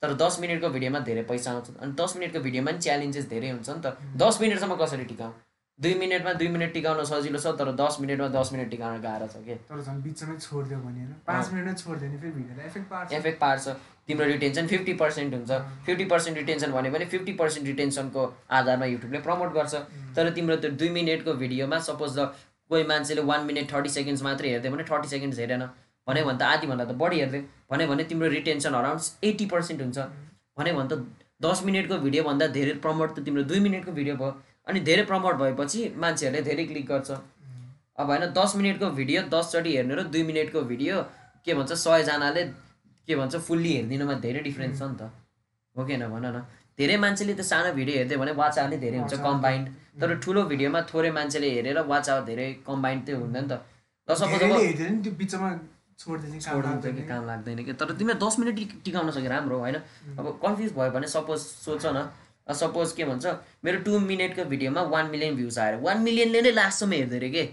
तर दस मिनटको भिडियोमा धेरै पैसा आउँछ। अनि दस मिनटको भिडियोमा पनि च्यालेन्जेस धेरै हुन्छ नि त। दस मिनटसम्म कसरी टिकाउँ दुई मिनटमा दुई मिनट टिकाउन सजिलो छ तर दस मिनटमा दस मिनट टिकाउन गाह्रो छ कि? तर झन् बिचमै छोडिदियो भने पाँच छोडिदियो भने फेरि भिडियोलाई एफेक्ट पार्छ। एफेक्ट पार्छ। तिम्रो रिटेन्सन फिफ्टी पर्सेन्ट हुन्छ। फिफ्टी पर्सेन्ट रिटेन्सन भन्यो भने फिफ्टी पर्सेन्ट रिटेन्सनको आधारमा युट्युबले प्रमोट गर्छ। तर तिम्रो त्यो दुई मिनटको भिडियोमा सपोज द कोही मान्छेले वान मिनट थर्टी सेकेन्ड्स मात्रै हेर्दै भने थर्टी सेकेन्ड्स हेरेन। भन्यो भने त आधीभन्दा त बढी हेर्दै। भन्यो भने तिम्रो रिटेन्सन अराउन्ड एट्टी पर्सेन्ट हुन्छ। भन्यो भने त दस मिनटको भिडियोभन्दा धेरै प्रमोट त तिम्रो दुई मिनटको भिडियो भयो। अनि धेरै प्रमोट भएपछि मान्छेहरूले धेरै क्लिक गर्छ। अब होइन दस मिनटको भिडियो दसचोटि हेर्ने र दुई मिनटको भिडियो के भन्छ सयजनाले के भन्छ फुल्ली हेरिदिनुमा धेरै डिफ्रेन्स छ नि त। हो कि होइन भन न। धेरै मान्छेले त सानो भिडियो हेर्दै भने वाच आवर नै धेरै हुन्छ कम्बाइन्ड तर ठुलो भिडियोमा थोरै मान्छेले हेरेर वाच आवर धेरै कम्बाइन्ड चाहिँ हुँदैन त। सपोज त्यो काम कि लाग्दैन। काम लाग्दैन कि। तर तिमीले दस मिनट टिक- टिकाउन सक्यो राम्रो होइन? अब कन्फ्युज भयो भने सपोज सोच न सपोज के भन्छ मेरो टु मिनटको भिडियोमा वान मिलियन भ्युज आएर वान मिलियनले नै लास्टसम्म हेर्दै अरे के?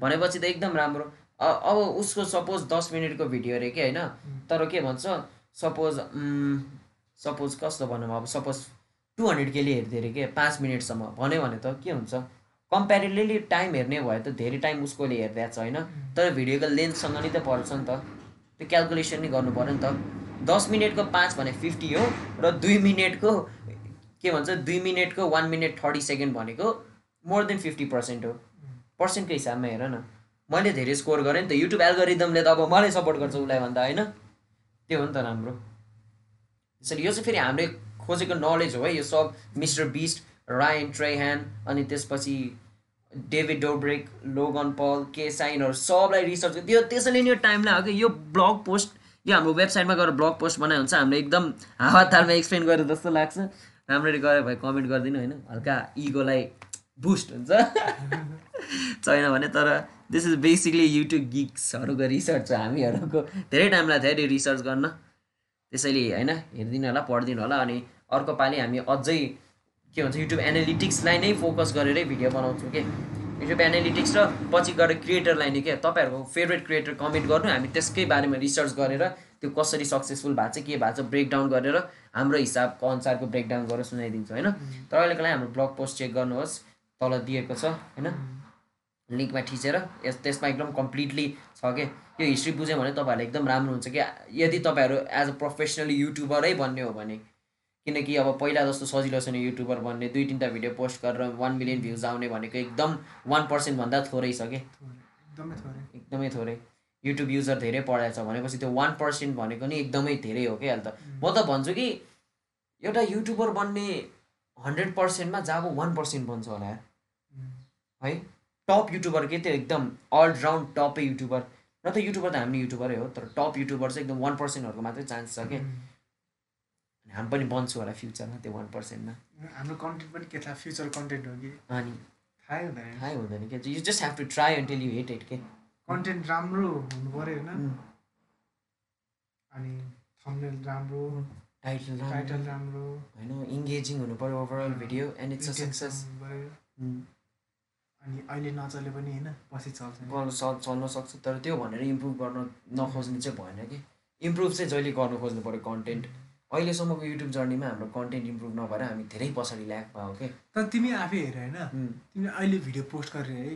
भनेपछि त एकदम राम्रो। अब उसको सपोज दस मिनटको भिडियो अरे कि होइन? तर के भन्छ सपोज सपोज कस्तो भनौँ अब सपोज टु हन्ड्रेड केले हेर्दै अरे के पाँच मिनटसम्म भन्यो भने त के हुन्छ? कम्पेरिभली टाइम हेर्ने भयो त धेरै टाइम उसकोले हेरिरहेको छ होइन तर भिडियोको लेन्थसँग नि त पर्छ नि त। त्यो क्यालकुलेसन नि गर्नु पऱ्यो नि त। दस मिनटको पाँच भने फिफ्टी हो र दुई मिनटको के भन्छ दुई मिनटको वान मिनट थर्टी सेकेन्ड भनेको मोर देन फिफ्टी पर्सेन्ट हो। पर्सेन्टको हिसाबमा हेर न। मैले धेरै स्कोर गरेँ नि त। युट्युब एल्गोरिदमले त अब मलाई सपोर्ट गर्छ उसलाई भन्दा होइन? त्यो हो नि त राम्रो। त्यसरी यो चाहिँ फेरि हामीले खोजेको नलेज हो है। यो सब मिस्टर बिस्ट रायन ट्रेह्यान अनि त्यसपछि डेभिड डोब्रेक लोगन पल के साइनहरू सबलाई रिसर्च त्यो त्यसैले नि यो टाइम लाग्यो कि यो ब्लग पोस्ट यो हाम्रो वेबसाइटमा गएर ब्लग पोस्ट बनायो चाहिँ हामीले एकदम हावातालमा एक्सप्लेन गरेर जस्तो लाग्छ। राम्ररी गऱ्यो भाइ कमेन्ट गरिदिनु होइन? हल्का इगोलाई बुस्ट हुन्छ। छैन भने तर दिस इज बेसिकली युट्युब गिक्सहरूको रिसर्च हो हामीहरूको धेरै टाइम लाग्थ्यो है रिसर्च गर्न। त्यसैले होइन हेरिदिनु होला पढिदिनु होला। अनि अर्को पालि हामी अझै के भन्छ युट्युब एनालिटिक्सलाई नै फोकस गरेरै भिडियो बनाउँछौँ कि युट्युब एनालिटिक्स र पछि गएर क्रिएटरलाई नै के? तपाईँहरूको फेभरेट क्रिएटर कमेन्ट गर्नु। हामी त्यसकै बारेमा रिसर्च गरेर त्यो कसरी सक्सेसफुल भएको छ के भएको छ ब्रेकडाउन गरेर हाम्रो हिसाबको अनुसारको ब्रेकडाउन गरेर सुनाइदिन्छ होइन? तर अहिलेको लागि हाम्रो ब्लग पोस्ट चेक गर्नुहोस् तल दिएको छ होइन? लिङ्कमा थिचेर यस त्यसमा एकदम कम्प्लिटली छ कि? यो हिस्ट्री बुझ्यो भने तपाईँहरूलाई एकदम राम्रो हुन्छ कि? यदि तपाईँहरू एज अ प्रोफेसनली युट्युबरै बन्ने हो भने किनकि अब पहिला जस्तो सजिलो छैन युट्युबर बन्ने दुई तिनवटा भिडियो पोस्ट गरेर वान मिलियन भ्युज आउने भनेको एकदम वान पर्सेन्टभन्दा थोरै छ कि? एकदमै थोरै। एकदमै थोरै। युट्युब युजर धेरै पढाएको छ भनेपछि त्यो वान पर्सेन्ट भनेको नि एकदमै धेरै हो कि अहिले त म त भन्छु कि एउटा युट्युबर बन्ने हन्ड्रेड पर्सेन्टमा जब वान पर्सेन्ट बन्छ होला। है? टप युट्युबर के त्यो एकदम अलराउन्ड टपै युट्युबर न त युट्युबर त हामी युट्युबरै हो तर टप युट्युबर चाहिँ एकदम वान पर्सेन्टहरूको मात्रै चान्स छ कि? अनि हामी पनि बन्छु होला फ्युचरमा त्यो वान पर्सेन्टमा हाम्रो कन्टेन्ट पनि के थाहा फ्युचर कन्टेन्ट हो कि? अनि। थाहै हुँदैन। थाहै हुँदैन क्या you just have to try until you hate it के? कन्टेन्ट राम्रो हुनु पऱ्यो होइन. अनि थम्बनेल राम्रो टाइटल टाइटल राम्रो। होइन इङ्गेजिङ हुनु पऱ्यो overall video and it's a success अनि अहिले नचले पनि होइन पछि चल्छ। चल्न सक्छ तर त्यो भनेर इम्प्रुभ गर्न नखोज्ने चाहिँ भएन कि। इम्प्रुभ चाहिँ जहिले गर्नु खोज्नु पऱ्यो कन्टेन्ट अहिलेसम्मको युट्युब जर्नीमा हाम्रो कन्टेन्ट इम्प्रुभ नभएर हामी धेरै पछाडि ल्याक भयो के। तर तिमी आफै हेर होइन तिमीले अहिले भिडियो पोस्ट गरेर है.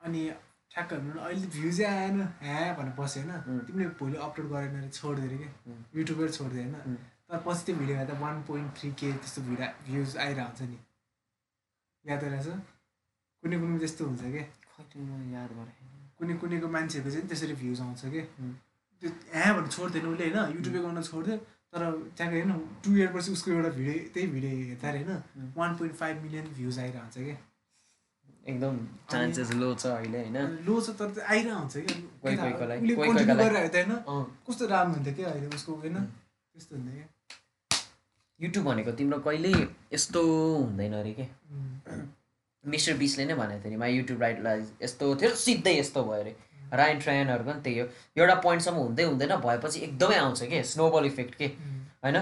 अनि ठ्याक्क भनौँ न अहिले भ्युजै आएन। ह्या भनेर बस्यो होइन. तिमीले भोलि अपलोड गरेन अरे छोडिदियो अरे क्या उम्. युट्युबबाट छोडिदियो होइन. तर पछि त्यो भिडियोमा त वान पोइन्ट थ्री के त्यस्तो भिडियो भ्युज आइरहेको हुन्छ नि। याद रहेछ कुनै कुनै त्यस्तो हुन्छ क्या याद गरेँ कुनै कुनैको मान्छेहरूको चाहिँ त्यसरी भ्युज आउँछ कि. त्यो ह्या भनेर छोड्दैन उसले होइन। युट्युबै गर्न छोडिदियो। तर त्यहाँको होइन टु इयरपछि उसको एउटा भिडियो त्यही भिडियो हेर्दा होइन. One point five million views आइरहन्छ क्या एकदम चान्सेस लो छ अहिले होइन? लो छ तर त्यो आइरहेको हुन्छ क्या। कोही कोहीकोलाई, उसले कोही कन्टिन्यू कोहीकोलाई। गरिरहेको त होइन? अँ। कस्तो राम्रो हुन्थ्यो क्या अहिले उसको होइन. त्यस्तो हुन्थ्यो क्या। युट्युब भनेको तिम्रो कहिल्यै यस्तो हुँदैन अरे के. मिस्टर बिसले नै भनेको थियो नि माई युट्युब राइटलाई यस्तो थियो सिधै यस्तो भयो अरे। रायन ट्रायनहरूको पनि त्यही हो। एउटा पोइन्टसम्म हुँदै हुँदैन भएपछि एकदमै आउँछ के? स्नोबल इफेक्ट के. होइन?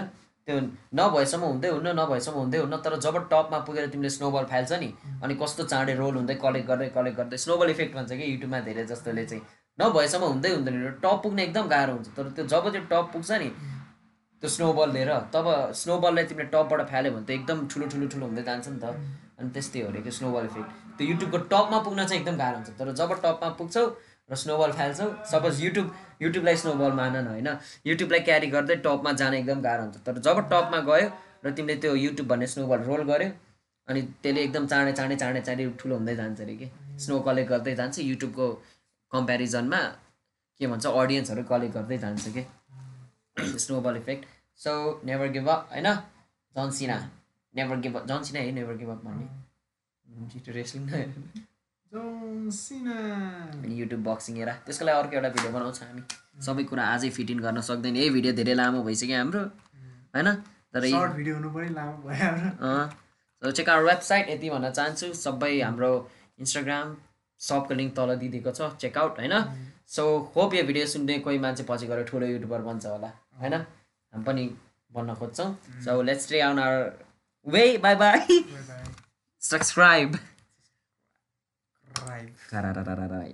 त्यो नभएसम्म हुँदै हुन्न नभएसम्म हुँदै हुन्न तर जब टपमा पुगेर तिमीले स्नोबल फाल्छ नि अनि कस्तो चाँडै रोल हुँदै कलेक्ट गर्दै कलेक्ट गर्दै स्नोबल इफेक्ट भन्छ कि युट्युबमा धेरै जस्तोले चाहिँ। नभएसम्म हुँदै हुँदैन टप पुग्न एकदम गाह्रो हुन्छ। तर त्यो जब त्यो टप पुग्छ नि त्यो स्नोबल लिएर तब स्नोबललाई तिमीले टपबाट फाल्यो भने त एकदम ठुलो ठुलो ठुलो हुँदै जान्छ नि त। अनि त्यस्तै हो अरे कि स्नोबल इफेक्ट। त्यो युट्युबको टपमा पुग्न चाहिँ एकदम गाह्रो हुन्छ। तर जब टपमा पुग्छौ र स्नोबल फाल्छौ सपोज युट्युब युट्युबलाई स्नोबल मान न होइन। युट्युबलाई क्यारी गर्दै टपमा जान एकदम गाह्रो हुन्छ। तर जब टपमा गयो र तिमीले त्यो युट्युब भन्ने स्नोबल रोल गर्यो अनि त्यसले एकदम चाँडै चाँडै चाँडै चाँडै ठुलो हुँदै जान्छ अरे कि। स्नो कलेक्ट गर्दै जान्छ। युट्युबको कम्पेरिजनमा के भन्छ अडियन्सहरू कलेक्ट गर्दै जान्छ कि। Snowball effect so never give up होइन? John Cena never give up John Cena है नेभर गिभ अप भन्ने रेस्लिङ अनि युट्युब बक्सिङ हेर। त्यसको लागि अर्को एउटा भिडियो बनाउँछ हामी। सबै कुरा आजै फिट इन गर्न सक्दैन। यही भिडियो धेरै लामो भइसक्यो हाम्रो। होइन? तर भिडियो हुनु पनि लामो भयो हाम्रो। चेक आवर वेबसाइट यति भन्न चाहन्छु। सबै हाम्रो इन्स्टाग्राम सबको लिङ्क तल दिइदिएको छ। चेकआउट होइन? सो होप यो भिडियो सुन्ने कोही मान्छे पछि गएर ठुलो युट्युबर बन्छ होला। होइन? हामी पनि बन्न खोज्छौँ। So let's stay on our way bye bye bye bye subscribe right Rai